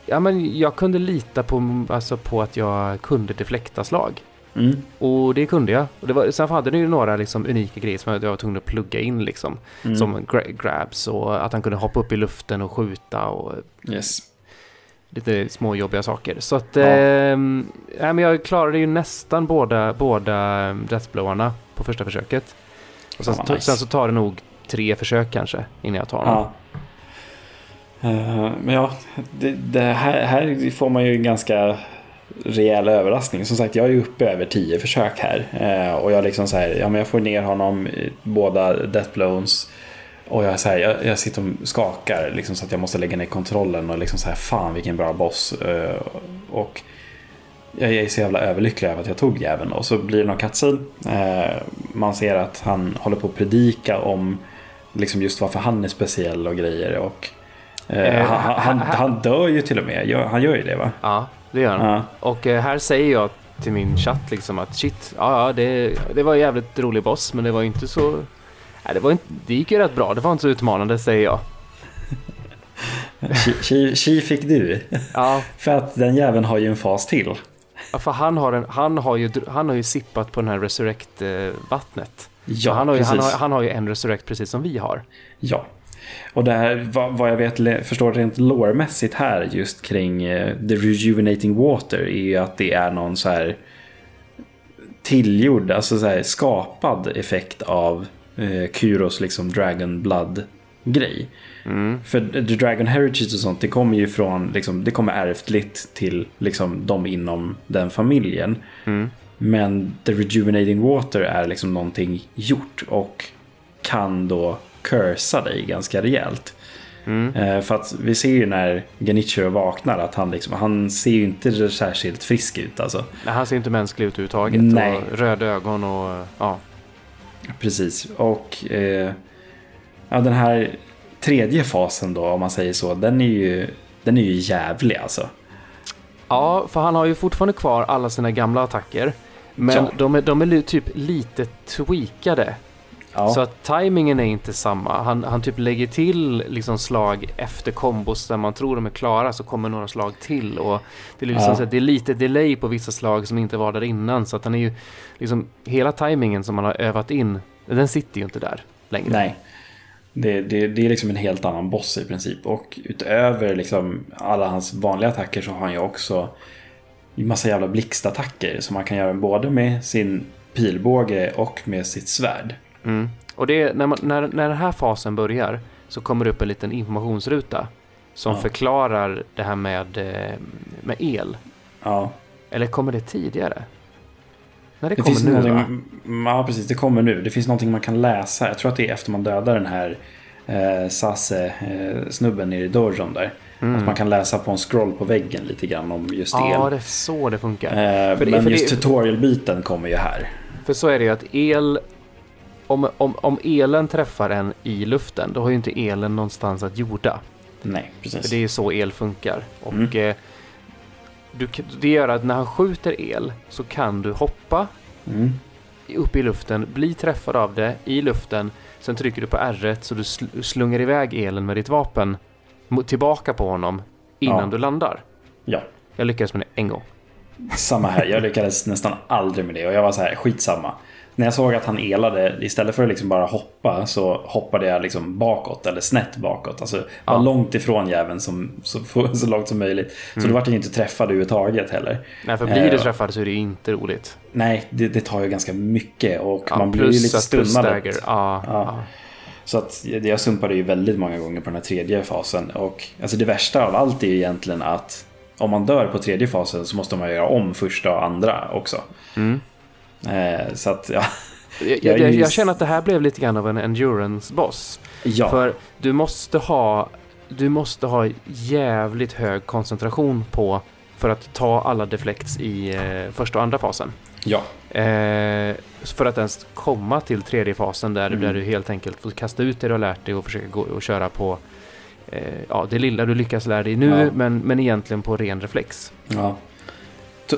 ja, men jag kunde lita på, alltså på att jag kunde deflekta slag. Mm. Och det kunde jag. Och det var, sen hade den ju några liksom unika grejer som jag var tvungen att plugga in liksom. Mm. Som gra- grabs och att han kunde hoppa upp i luften och skjuta och Yes. lite små jobbiga saker. Så att, Ja. nej, men jag klarade ju nästan båda, båda deathblowarna på första försöket. Och sen, nice. sen så tar det nog tre försök kanske innan jag tar honom. Ja. Eh, men ja, det, det här, här får man ju en ganska rejäl överraskning. Som sagt, jag är ju uppe över tio försök här. Eh, och jag liksom så här, ja men jag får ner honom i båda deathblones. Och jag, så här, jag, jag sitter och skakar liksom, så att jag måste lägga ner kontrollen och liksom så här, fan vilken bra boss. Eh, och jag är så jävla överlycklig över att jag tog jäveln. Och så blir det någon cutscene. Man ser att han håller på att predika om liksom just varför han är speciell och grejer. Och, eh, Eh, han, han, dör ju till och med. Han gör ju det va? Ja, det gör han. Ja. Och eh, här säger jag till min chatt liksom att shit, ja, ja det, det var en jävligt rolig boss men det var inte så... Nej, det, var inte, det gick ju rätt bra, det var inte så utmanande säger jag. Chi fick du. Ja, För att den jäveln har ju en fas till. ja, för han har, en, han har, ju, han har ju sippat på den här Resurrect-vattnet. Ja, han, har ju, han, har, han har ju en Resurrect precis som vi har. Ja. Och det här, vad, vad jag vet, förstår rent lårmässigt här just kring eh, The Rejuvenating Water är ju att det är någon så här tillgjord, alltså så här skapad effekt av eh, Kyros liksom Dragon Blood-grej. Mm. För The Dragon Heritage och sånt, det kommer ju från, liksom, det kommer ärftligt till liksom, de inom den familjen. Mm. Men The Rejuvenating Water är liksom någonting gjort och kan då cursa dig ganska rejält. Mm. För att vi ser ju när Genichiro vaknar att han, liksom, han ser ju inte särskilt frisk ut alltså. Nej, han ser inte mänsklig ut överhuvudtaget. Nej. Och röda ögon och ja. Precis. Och eh, ja, den här tredje fasen då, om man säger så, den är ju, den är ju jävlig alltså. Ja, för han har ju fortfarande kvar alla sina gamla attacker. Men Ja. de, är, de är typ lite tweakade. Ja, Så att tajmingen är inte samma. Han, han typ lägger till liksom slag efter kombos där man tror de är klara så kommer några slag till. Och det, är liksom Ja. så att det är lite delay på vissa slag som inte var där innan. Så att han är ju liksom hela tajmingen som man har övat in, den sitter ju inte där längre. nej. Det, det, det är liksom en helt annan boss i princip. Och utöver liksom alla hans vanliga attacker så har han ju också massa jävla blixtattacker. Som man kan göra både med sin pilbåge och med sitt svärd. Mm. Och det är, när, man, när, när den här fasen börjar så kommer det upp en liten informationsruta som Ja. förklarar det här med, eh, med el. Ja, Eller kommer det tidigare? Nej, det, det kommer finns nu va? Ja, precis. Det kommer nu. Det finns någonting man kan läsa. Jag tror att det är efter man dödar den här eh, Sase-snubben nere i dojon där. Mm. Att man kan läsa på en scroll på väggen lite grann om just el. Ja, det är så det funkar. Eh, För men för just det- tutorial-biten kommer ju här. För så är det ju att el... Om, om, om elen träffar en i luften, då har ju inte elen någonstans att jorda. Nej, För precis. det är så el funkar. Och Mm. eh, du, det gör att när han skjuter el så kan du hoppa Mm. upp i luften, bli träffad av det i luften. Sen trycker du på R1 så du sl- slungar iväg elen med ditt vapen tillbaka på honom innan Ja. du landar. Ja, Jag lyckades med det en gång. samma här. Jag lyckades nästan aldrig med det och jag var så här, skitsamma. När jag såg att han elade, istället för att liksom bara hoppa så hoppade jag liksom bakåt eller snett bakåt. Alltså var Ja. långt ifrån jäveln som, så, så långt som möjligt. Så Mm. då vart jag inte träffad överhuvudtaget heller. Nej, för blir du Eh, träffad så är det inte roligt. Nej, det, det tar ju ganska mycket och Ja, man blir ju lite dagger. Ja, Ja. Så att jag sumpade ju väldigt många gånger på den här tredje fasen. Och alltså det värsta av allt är ju egentligen att om man dör på tredje fasen så måste man göra om första och andra också. Mm. Eh, så att ja. Jag, Jag jag, jag känner att det här blev lite grann av en endurance-boss. ja. För du måste ha du måste ha jävligt hög koncentration på för att ta alla deflects i eh, första och andra fasen. ja. Eh, för att ens komma till tredje fasen där, Mm. där du helt enkelt får kasta ut det du har lärt dig och försöka gå och köra på eh, ja, det lilla du lyckas lära dig nu, Ja. men, men egentligen på ren reflex. ja.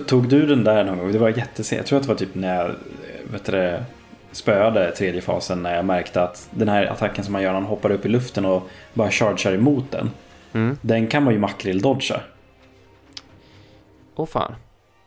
Tog du den där någon gång? Det var jättesent. Jag tror att det var typ när jag vet du, det, spöade tredje fasen när jag märkte att den här attacken som man gör när man hoppar upp i luften och bara chargear emot den. Mm. Den kan man ju makrill-dodga. Åh fan.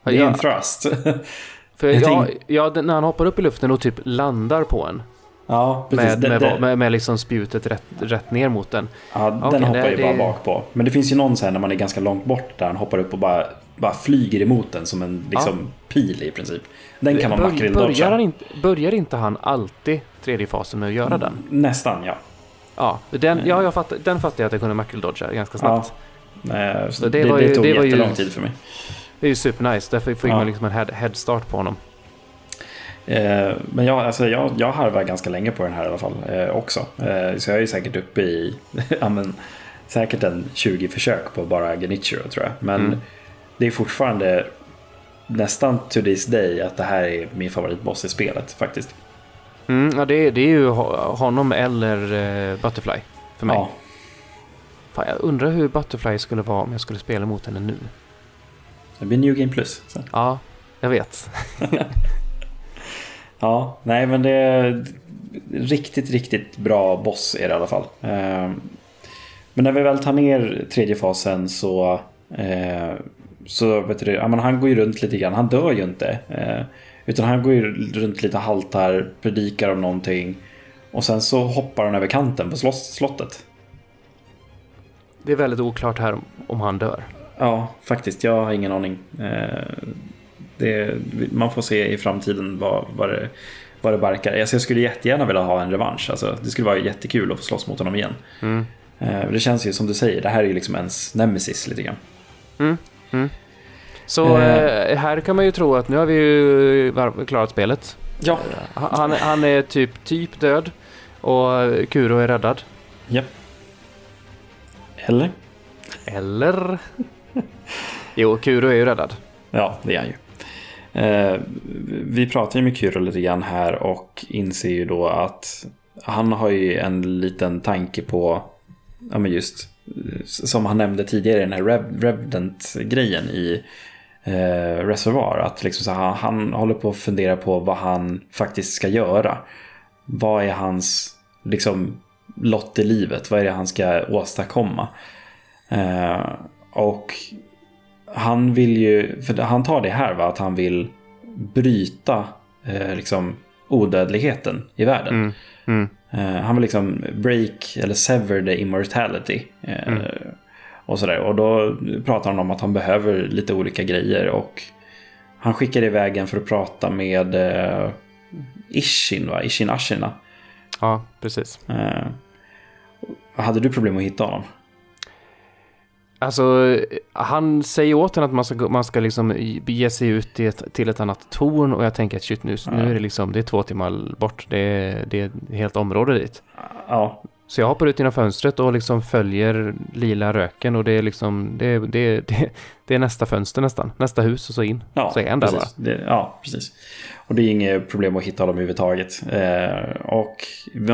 Det är en thrust. för jag ja, tänk- ja, den- när han hoppar upp i luften och typ landar på en. ja, precis. Med, med, med, med liksom spjutet rätt, rätt ner mot den. Ja, den hoppar det- ju bara det- bak på. Men det finns ju någon här när man är ganska långt bort där han hoppar upp och bara, bara flyger emot den som en liksom, pil i princip. Den kan man makrill börjar, inte, börjar inte han alltid tredje fasen med att göra den? Nästan ja. Ja, den, ja jag fattar, den fattar jag att jag kunde makrill-dodga ganska snabbt. Eh, Så Så det det, det, var ju- tog det var ju- jättelång tid för mig. Det är ju supernice, därför fick Ja. man liksom en head, head start på honom. Eh, men jag, alltså, jag, jag harvar ganska länge på den här i alla fall eh, också. Eh, så jag är säkert uppe i ja, men, säkert en 20 försök på bara Genichiro tror jag. Men Mm. Det är fortfarande nästan to this day att det här är min favoritboss i spelet faktiskt. Mm, ja, det, är, det är ju ho- honom eller eh, Butterfly för mig. Ja, Fan, jag undrar hur Butterfly skulle vara om jag skulle spela mot henne nu. det blir New Game Plus. Så. Ja, jag vet. Ja, nej men det är riktigt, riktigt bra boss är det i alla fall. Eh, Men när vi väl tar ner tredje fasen så, eh, så vet du, ja, men han går ju runt lite grann. Han dör ju inte. eh, Utan han går ju runt lite haltar, predikar om någonting. Och sen så hoppar han över kanten på slott- slottet. Det är väldigt oklart här om, om han dör. Ja, faktiskt. Jag har ingen aning. Eh, Det, man får se i framtiden vad, vad, det, vad det barkar. Alltså jag skulle jättegärna vilja ha en revansch. Alltså, det skulle vara jättekul att få slåss mot honom igen. Mm. Eh, Det känns ju som du säger, det här är ju liksom ens nemesis lite grann. Mm. Mm. Så Eh. eh, här kan man ju tro att nu har vi ju klarat spelet. Ja. Han, han är typ, typ död och Kuro är räddad. Japp. Eller? Eller? Jo, Kuro är ju räddad. Ja, det är han ju. Eh, vi pratar ju med Kuro lite grann här och inser ju då att han har ju en liten tanke på, ja men just eh, som han nämnde tidigare, den här Rev- Revenant-grejen i eh, Reservoir. Att liksom så han, han håller på att fundera på vad han faktiskt ska göra. Vad är hans liksom, lott i livet? Vad är det han ska åstadkomma? Eh, och han vill ju, för han tar det här va, att han vill bryta eh, liksom odödligheten i världen. Mm. Mm. Eh, han vill liksom break eller sever the immortality. Eh, Mm. Och sådär. Och då pratar han om att han behöver lite olika grejer. Och han skickar iväg en för att prata med eh, Ishin, va? Ishin Ashina. Ja, precis. Eh, hade du problem att hitta honom? Alltså, han säger åt en att man ska, man ska liksom bege sig ut till ett, till ett annat torn och jag tänker att shit, nu, nu är det liksom, det är två timmar bort, det är, det är ett helt område dit. Ja, Så jag hoppar ut genom fönstret och liksom följer lila röken och det är liksom, det, det, det, det är nästa fönster nästan, nästa hus och så in. ja så är han där bara. Det, ja, precis. Och det är inget problem att hitta honom överhuvudtaget. Eh, och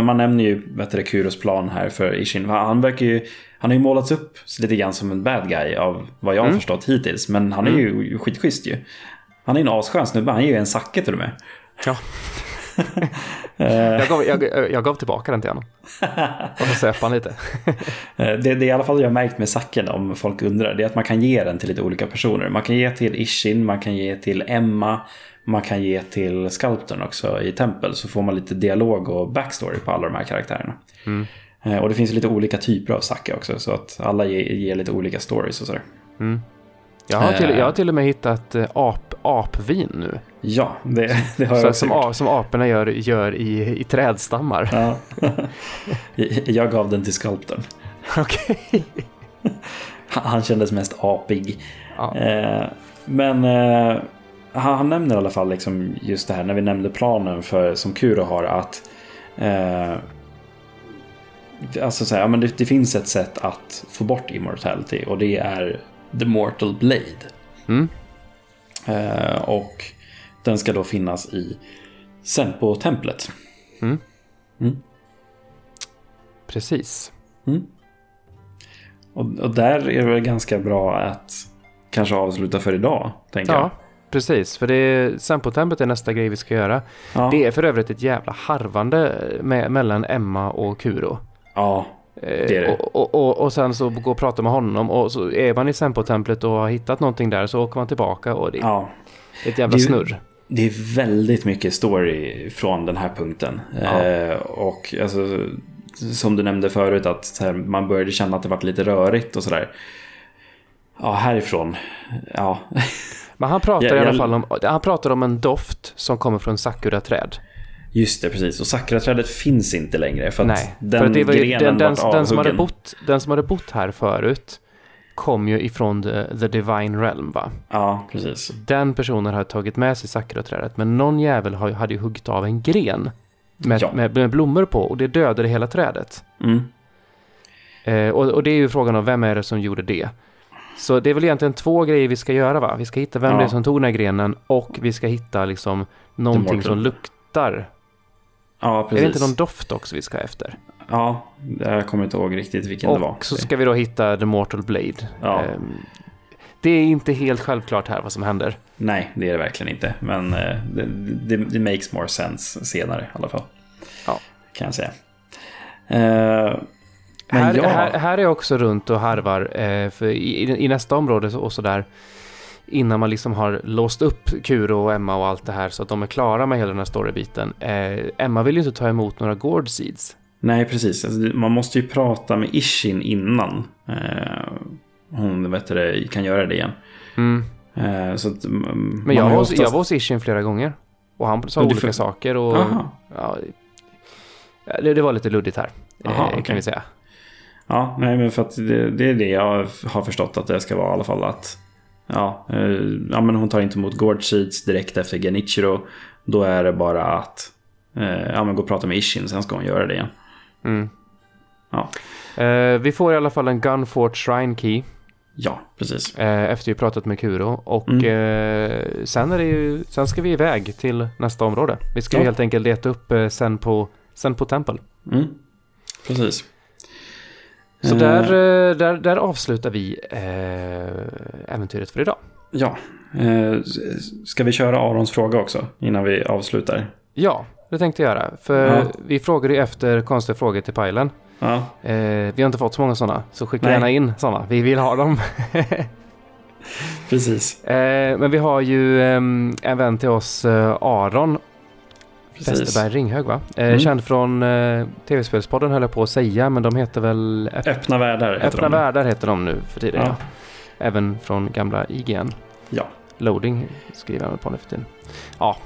man nämner ju Kuros plan här för Ishin. Han verkar ju, han har ju målats upp lite grann som en bad guy av vad jag har Mm. förstått hittills. Men han är ju skitschysst ju. Han är en asskön snubbe, han är ju en sacke till och med. Ja. Eh, Jag gav, jag, jag gav tillbaka den till honom. Och så söp han lite. Eh, Det, det i alla fall jag har märkt med sacken om folk undrar, det är att man kan ge den till lite olika personer. Man kan ge till Ishin, man kan ge till Emma, man kan ge till skulptorn också i tempel. Så får man lite dialog och backstory på alla de här karaktärerna. Mm. Eh, Och det finns lite olika typer av sake också, så att alla ger, ger lite olika stories och sådär. Mm. Jag, har till, jag har till och med hittat eh, ap, apvin nu. Ja, det, det har jag Så, också som, gjort. som aporna gör, gör i, i trädstammar. Ja. jag gav den till skulptorn. Okej. Han han kändes mest apig. Ja. Eh, men han, nämner i alla fall liksom just det här när vi nämnde planen för, som Kuro har att Alltså så här, ja, men det, det finns ett sätt att få bort immortality och det är The Mortal Blade. Mm. Eh, och den ska då finnas i Senpo-templet. Mm. Mm. Precis. Mm. Och, och där är det väl ganska bra att kanske avsluta för idag, tänker Ja, jag. precis. För det Sampotempet är nästa grej vi ska göra. Ja. Det är för övrigt ett jävla harvande med, mellan Emma och Kuro. Ja, Eh, Det är det. Och, och, och, och sen så gå och prata med honom och så är man i Sempotemplet och har hittat någonting där så åker man tillbaka och det är ja. ett jävla Det- snurr. Det är väldigt mycket story från den här punkten. Ja. Eh, och alltså, som du nämnde förut att här, man började känna att det var lite rörigt och sådär. Ja, härifrån. Ja, Men han pratar Jag- i alla jag- fall om, han pratar om en doft som kommer från sakura-träd. Just det, precis. Och sakraträdet finns inte längre. För att Nej, den för att det var ju, grenen den, den, vart den, som hade bott, den som hade bott här förut kom ju ifrån the, the Divine Realm va? Ja, precis. Den personen hade tagit med sig sakura-trädet men någon jävel har- hade ju huggit av en gren med, Ja. med, med blommor på och det dödade hela trädet. Mm. Eh, och, och det är ju frågan om vem är det som gjorde det? Så det är väl egentligen två grejer vi ska göra va? Vi ska hitta vem Ja. det är som tog den här grenen och vi ska hitta liksom någonting som luktar. Ja, Är precis. det inte någon doft också vi ska efter? Ja, jag kommer inte ihåg riktigt vilken det var. Och så ska vi då hitta The Mortal Blade. Ja. Ehm, det är inte helt självklart här vad som händer. Nej, det är det verkligen inte. Men eh, det, det, det makes more sense senare i alla fall. Ja. Kan jag säga. Men Här, ja, här, här är jag också runt och harvar eh, för i, i nästa område så- och sådär. Innan man liksom har låst upp Kuro och Emma och allt det här så att de är klara med hela den här storybiten. Eh, Emma vill ju inte ta emot några Gourd Seeds. nej precis. Alltså, man måste ju prata med Ishin innan. Eh, hon vet det, kan göra det igen. Mm. Eh, så att, mm, Men man jag har var, oftast- jag var hos Ishin flera gånger. Och han sa Men olika får- saker och... Aha. Ja, ja, det, det var lite luddigt här. Aha, eh, okej. Kan vi säga. Ja, nej men för att det, det är det jag har förstått att det ska vara i alla fall att Ja, eh, ja men hon tar inte emot Gård Seeds direkt efter Genichiro. Då är det bara att eh, ja, men gå och prata med Ishin, sen ska hon göra det igen. Mm. Ja. Eh, vi får i alla fall en Gunfort Shrine Key. Ja, precis. Eh, efter vi pratat med Kuro. Och Mm. eh, sen, är det ju, sen ska vi iväg till nästa område. Vi ska Ja. helt enkelt leta upp sen på, sen på Temple. Mm. Precis. Så Eh, där, eh, där, där avslutar vi eh, äventyret för idag. Ja. Ska vi köra Arons fråga också innan vi avslutar? Ja, det tänkte jag göra. För Ja. vi frågade ju efter konstiga frågor till Pajlen. Ja, vi har inte fått så många sådana, så skicka Nej. gärna in sådana. Vi vill ha dem. precis. Men vi har ju ehm, en vän till oss, Aron, precis. Westerberg Ringhög va? Eh, Mm. Känd från eh, tv-spelspodden höll jag på att säga, men de heter väl Öpp- Öppna världar heter Öppna de. världar heter de nu för tiden. Ja. Ja. Även från gamla IGN. Ja. Loading skriver han på nu för tiden. Ja,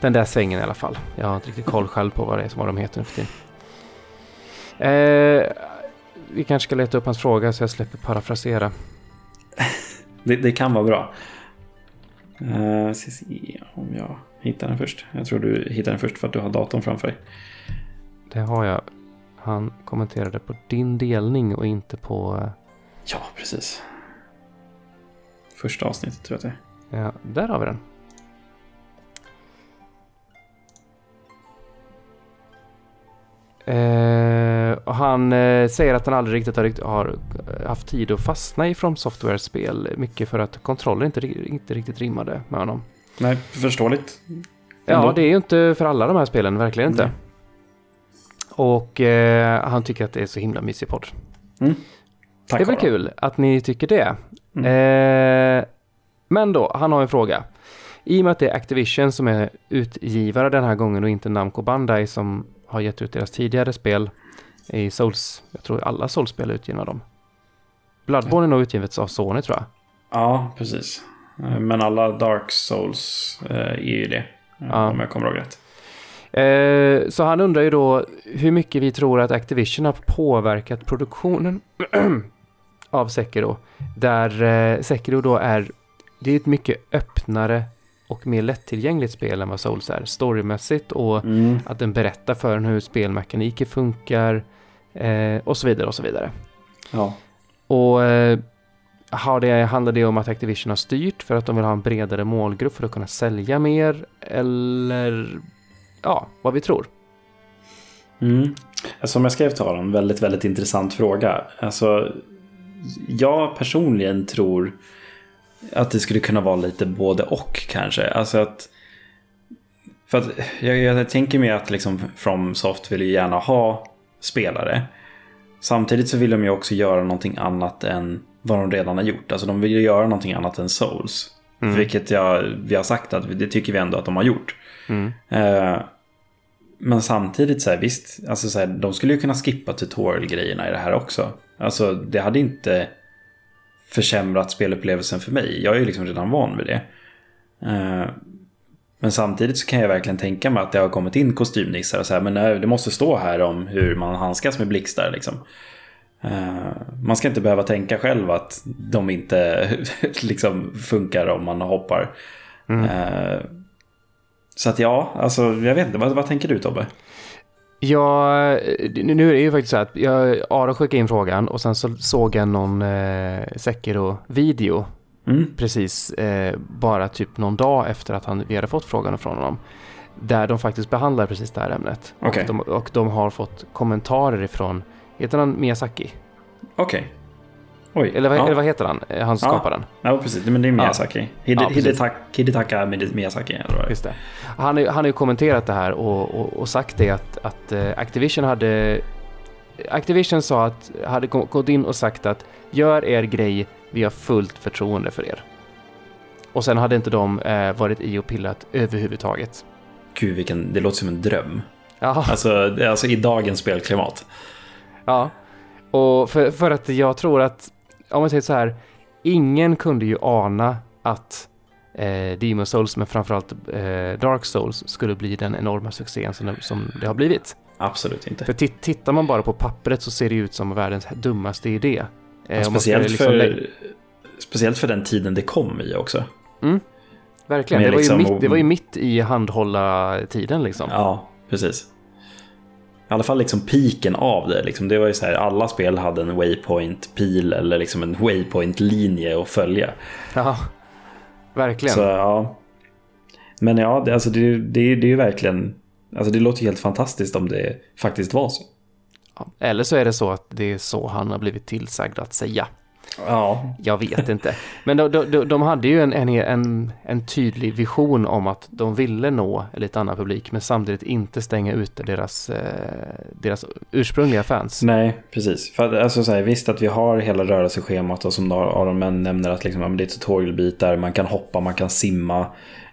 den där svängen i alla fall. Jag har inte riktigt koll själv på vad, det är, vad de heter nu för tiden. Eh, vi kanske ska leta upp hans fråga så jag släpper parafrasera. Det, det kan vara bra. Uh, ska se om jag hittar den först. Jag tror du hittar den först för att du har datorn framför dig. Det har jag. Han kommenterade på din delning och inte på... eh, Ja, precis. Första avsnittet tror jag att det är. Ja, där har vi den. Och han eh, säger att han aldrig riktigt har, rikt- har haft tid att fastna i From Software-spel. Mycket för att kontroller inte, inte riktigt rimmade med honom. Nej, förståeligt. Ja, Ändå. det är ju inte för alla de här spelen, verkligen inte. Nej. Och eh, han tycker att det är så himla mysig podd. Tack det är väl kul att ni tycker det. Mm. Eh, men då, han har en fråga. I och med att det är Activision som är utgivare den här gången och inte Namco Bandai som har gett ut deras tidigare spel i Souls, jag tror alla Souls-spel är utgivna av dem. Bloodborne är nog utgivet av Sony tror jag. Ja, precis. Eh, Men alla Dark Souls eh, är ju det. eh, Ja. Om jag kommer ihåg rätt. Eh, så han undrar ju då hur mycket vi tror att Activision har påverkat produktionen av Sekiro. Där eh, Sekiro då är, det är ett mycket öppnare och mer lättillgängligt spel än vad Souls är. Storymässigt och Mm. att den berättar för en hur spelmekaniker funkar eh, och så vidare och så vidare. Ja. Och har det, handlar det om att Activision har styrt för att de vill ha en bredare målgrupp för att kunna sälja mer eller ja, vad vi tror. Mm. Som jag skrev till honom, väldigt, väldigt intressant fråga. Alltså, jag personligen tror att det skulle kunna vara lite både och kanske. Alltså att... För att jag, jag tänker mig att liksom FromSoft vill ju gärna ha spelare. Samtidigt så vill de ju också göra någonting annat än vad de redan har gjort. Alltså de vill ju göra någonting annat än Souls. Mm. Vilket jag, vi har sagt att det tycker vi ändå att de har gjort. Mm. Eh, men samtidigt så här, visst, alltså så här, de skulle ju kunna skippa tutorial-grejerna i det här också. Alltså det hade inte försämrat spelupplevelsen för mig. Jag är ju liksom redan van vid det. Eh, men samtidigt så kan jag verkligen tänka mig att det har kommit in kostymnissar och så här, men nej, det måste stå här om hur man handskas med blixtar liksom. Eh, man ska inte behöva tänka själv att de inte liksom funkar om man hoppar. Mm. Eh, så att ja, alltså jag vet inte, vad, vad tänker du Tobbe? Ja, nu är det ju faktiskt så att jag, Aron skickade in frågan och sen så såg jag någon eh, Sekiro-video Mm. precis eh, bara typ någon dag efter att han, vi hade fått frågan från honom. Där de faktiskt behandlar precis det här ämnet. Okej. Och, de, och de har fått kommentarer ifrån, heter han Miyazaki? Okej. Oj. Eller, vad- ja. eller vad heter han, Eh, han som Ja. skapar den? ja, precis. Men det är Miyazaki. Hide, Ja. Hidetaka, Hidetaka Miyazaki. Eller vad. Just det. Han, har- han har ju kommenterat det här och, och, och sagt det att, att eh, Activision hade... Activision sa att, hade gå- gått in och sagt att gör er grej, vi har fullt förtroende för er. Och sen hade inte de eh, varit i och pillat överhuvudtaget. Gud, vilken, det låter som en dröm. Ja, Alltså, alltså i dagens spelklimat. Ja. Och för, för att jag tror att, om man säger så här, ingen kunde ju ana att eh, Demon Souls, men framförallt eh, Dark Souls, skulle bli den enorma succén som, som det har blivit. Absolut inte. För tit- tittar man bara på pappret så ser det ut som världens dummaste idé. Eh, speciellt, liksom för, speciellt för den tiden det kom i också. Verkligen, med det var, ju liksom mitt, och- det var ju mitt i handhålla-tiden liksom. Ja, precis. I alla fall liksom piken av det. Liksom, det var ju så här, alla spel hade en waypoint-pil eller liksom en waypoint-linje att följa. Ja, verkligen. Så ja. Men ja, det, alltså, det, det, det är ju verkligen... Alltså det låter ju helt fantastiskt om det faktiskt var så. Ja. Eller så är det så att det är så han har blivit tillsagd att säga. Ja. Jag vet inte. Men de, de, de hade ju en, en, en, en tydlig vision om att de ville nå en lite annan publik men samtidigt inte stänga ute deras, eh, deras ursprungliga fans. Nej, precis. För att, alltså, så här, visst att vi har hela rörelseschemat och som Aron Män nämner att liksom, det är tutorialbitar, man kan hoppa, man kan simma.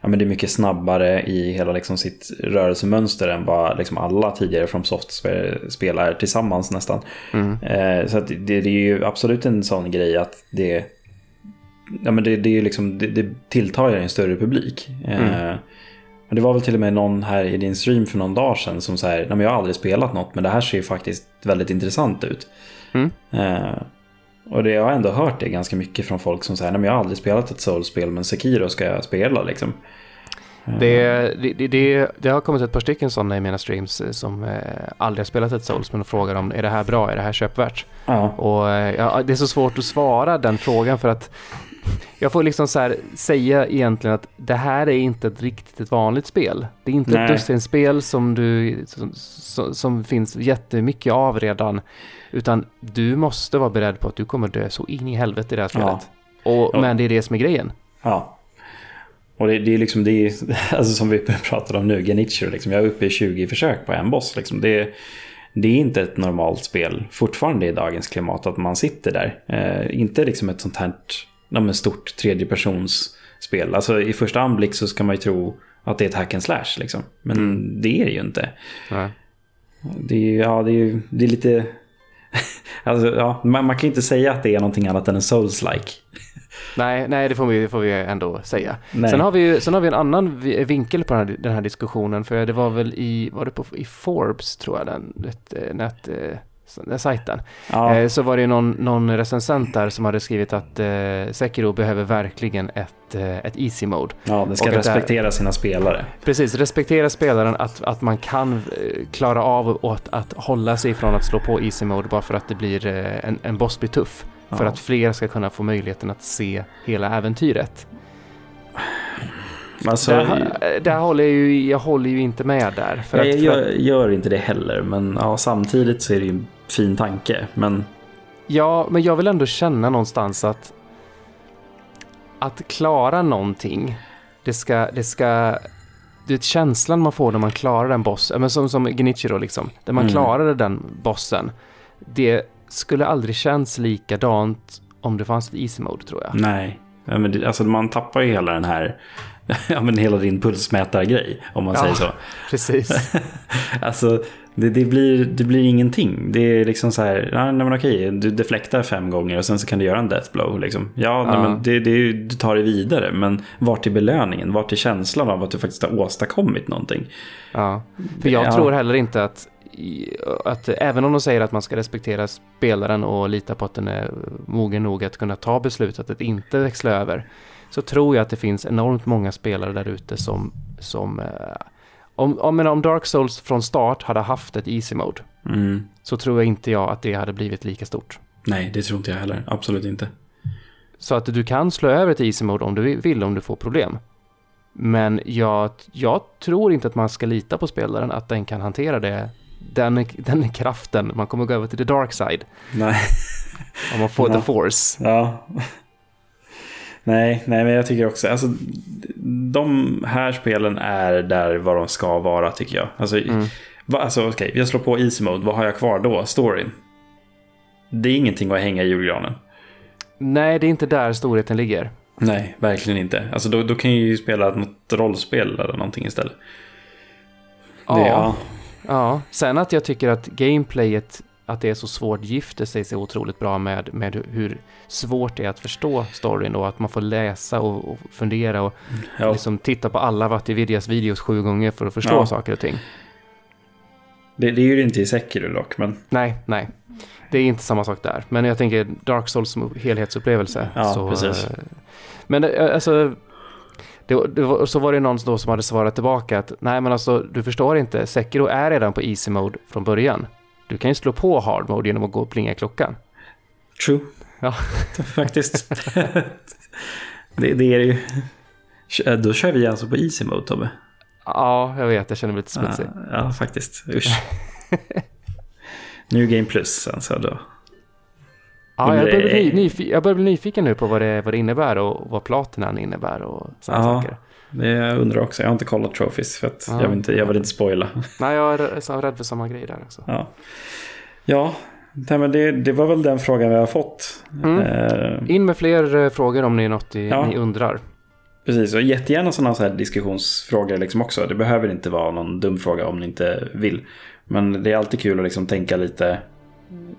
Ja, men det är mycket snabbare i hela liksom sitt rörelsemönster än vad liksom alla tidigare från Soft-spel är tillsammans nästan. Mm. Eh, så det, det är ju absolut en sån grej att det, ja, men det, det, är liksom, det, det tilltar en större publik. Eh, Mm. och det var väl till och med någon här i din stream för någon dag sedan som säger att jag har aldrig spelat något men det här ser ju faktiskt väldigt intressant ut. Mm. Eh, och det, jag har ändå hört det ganska mycket från folk som säger att jag har aldrig spelat ett soulspel men Sekiro ska jag spela liksom. Det, det, det, det har kommit ett par stycken sådana i mina streams eh, som eh, aldrig har spelat ett Souls men frågar om är det här bra, är det här köpvärt? Ja, Och eh, ja, det är så svårt att svara den frågan för att jag får liksom så här säga egentligen att det här är inte ett riktigt ett vanligt spel. Det är inte Nej. ett dussinspel som du som, som, finns jättemycket av redan. Utan du måste vara beredd på att du kommer dö så in i helvete i det här spelet. Och, Ja. Men det är det som är grejen. ja. Och det, det är liksom, det är, alltså som vi pratade om nu, Genichiro, liksom, jag är uppe i 20 försök på en boss. Liksom. Det, det är inte ett normalt spel fortfarande i dagens klimat att man sitter där. Eh, inte liksom ett sånt här ja, stort tredjepersonsspel. Alltså i första anblick så ska man ju tro att det är ett hack and slash liksom. Men Mm. det är det ju inte. Nej. Det är, ja, det är, ju- det är lite... alltså, ja, man, man kan ju inte säga att det är någonting annat än en souls-like. Nej, nej det, får vi, får vi ändå säga. Nej. Sen har, vi, ju- sen har vi en annan vi- vinkel på den här, den här diskussionen. För det var väl i, var det på, i Forbes tror jag, den, vet, eh, nät, eh, sajten. Ja, Eh, så var det någon, någon recensent där som hade skrivit att eh, Sekiro behöver verkligen ett, eh, ett easy mode. ja, den ska och det här- respektera sina spelare. Precis, respektera spelaren att, att man kan eh, klara av att, att hålla sig från att slå på easy mode bara för att det blir en, en boss blir tuff. För Ja. att fler ska kunna få möjligheten att se hela äventyret. Alltså, där, där håller jag, ju, jag håller ju inte med där. För jag att, för att, gör, inte det heller, men ja, samtidigt så är det ju fin tanke. Men ja, men jag vill ändå känna någonstans att att klara någonting, det ska, det ska det är känslan man får när man klarar en boss, men som, som Genichiro liksom, där man Mm. klarade den bossen. Det skulle aldrig känns likadant om det fanns ett easy mode tror jag. nej, Ja, men det, alltså, man tappar ju hela den här, ja men hela din pulsmätargrej, om man Ja. säger så. Precis. Alltså, det, det, blir, det blir ingenting. Det är liksom så här, ja, nej men okej, du deflektar fem gånger och sen så kan du göra en death blow. Liksom. Ja, Nej, men det, det, du tar det vidare, men vart är belöningen? Vart är känslan av att du faktiskt har åstadkommit någonting? Ja. För jag Ja. tror heller inte att, att även om de säger att man ska respektera spelaren och lita på att den är mogen nog att kunna ta beslutet att inte växla över. Så tror jag att det finns enormt många spelare där ute som, som eh, om, om, om Dark Souls från start hade haft ett easy mode Mm. så tror jag inte jag att det hade blivit lika stort. Nej, det tror inte jag heller. Absolut inte. Så att du kan slå över ett easy mode om du vill om du får problem. Men jag, jag tror inte att man ska lita på spelaren att den kan hantera det. Den, den kraften, man kommer gå över till the dark side. Nej. Om man får Ja. the force. Ja. Nej, nej, men jag tycker också, alltså de här spelen är där vad de ska vara tycker jag. Alltså, Mm. va, alltså okej, jag slår på easy mode, vad har jag kvar då? Storyn. Det är ingenting att hänga i julgranen. Nej, det är inte där storheten ligger. Nej, verkligen inte. Alltså då, då kan jag ju spela något rollspel eller någonting istället. Ja, Det, ja. ja. Sen att jag tycker att gameplayet, att det är så svårt gifter sig så otroligt bra med, med hur svårt det är att förstå storyn och att man får läsa och, och fundera och Ja. liksom titta på alla Vatividias videos sju gånger för att förstå Ja. saker och ting. Det, det är ju inte i Sekiro dock, men Nej, nej. Det är inte samma sak där. Men jag tänker Dark Souls som helhetsupplevelse. Ja, så, precis. eh, Men eh, alltså... Det, det så var det någon då som hade svarat tillbaka att nej men alltså du förstår inte, Sekiro är redan på easy mode från början. Du kan ju slå på hard mode genom att gå och plinga klockan. true. Ja. Faktiskt. det, det är ju... Då kör vi alltså på easy mode, Tobbe. Ja, jag vet, jag känner mig lite smutsig. Ja, ja, faktiskt. Usch. New Game Plus, sen så då. Ja, jag det- börjar, bli nyfiken, jag börjar bli nyfiken nu på vad det, vad det innebär och vad platinan innebär och sådana Ja. saker. Det jag undrar också. Jag har inte kollat trophies för att Ja. jag, vill inte, jag vill inte spoila. Nej, jag är så rädd för samma grej där också. Ja, ja nej, men det, det var väl den frågan vi har fått. Mm. Eh, In med fler eh, frågor om det är något i, Ja. ni undrar. Precis, och jättegärna sådana så här diskussionsfrågor liksom också. Det behöver inte vara någon dum fråga om ni inte vill. Men det är alltid kul att liksom tänka lite,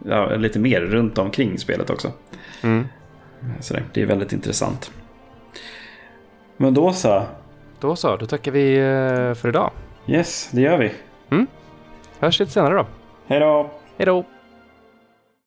ja, lite mer runt omkring spelet också. Mm. Så det, det är väldigt intressant. Men då så. Då så, då tackar vi eh, för idag. Yes, det gör vi. Hörs lite senare då. Hej då! Hej då!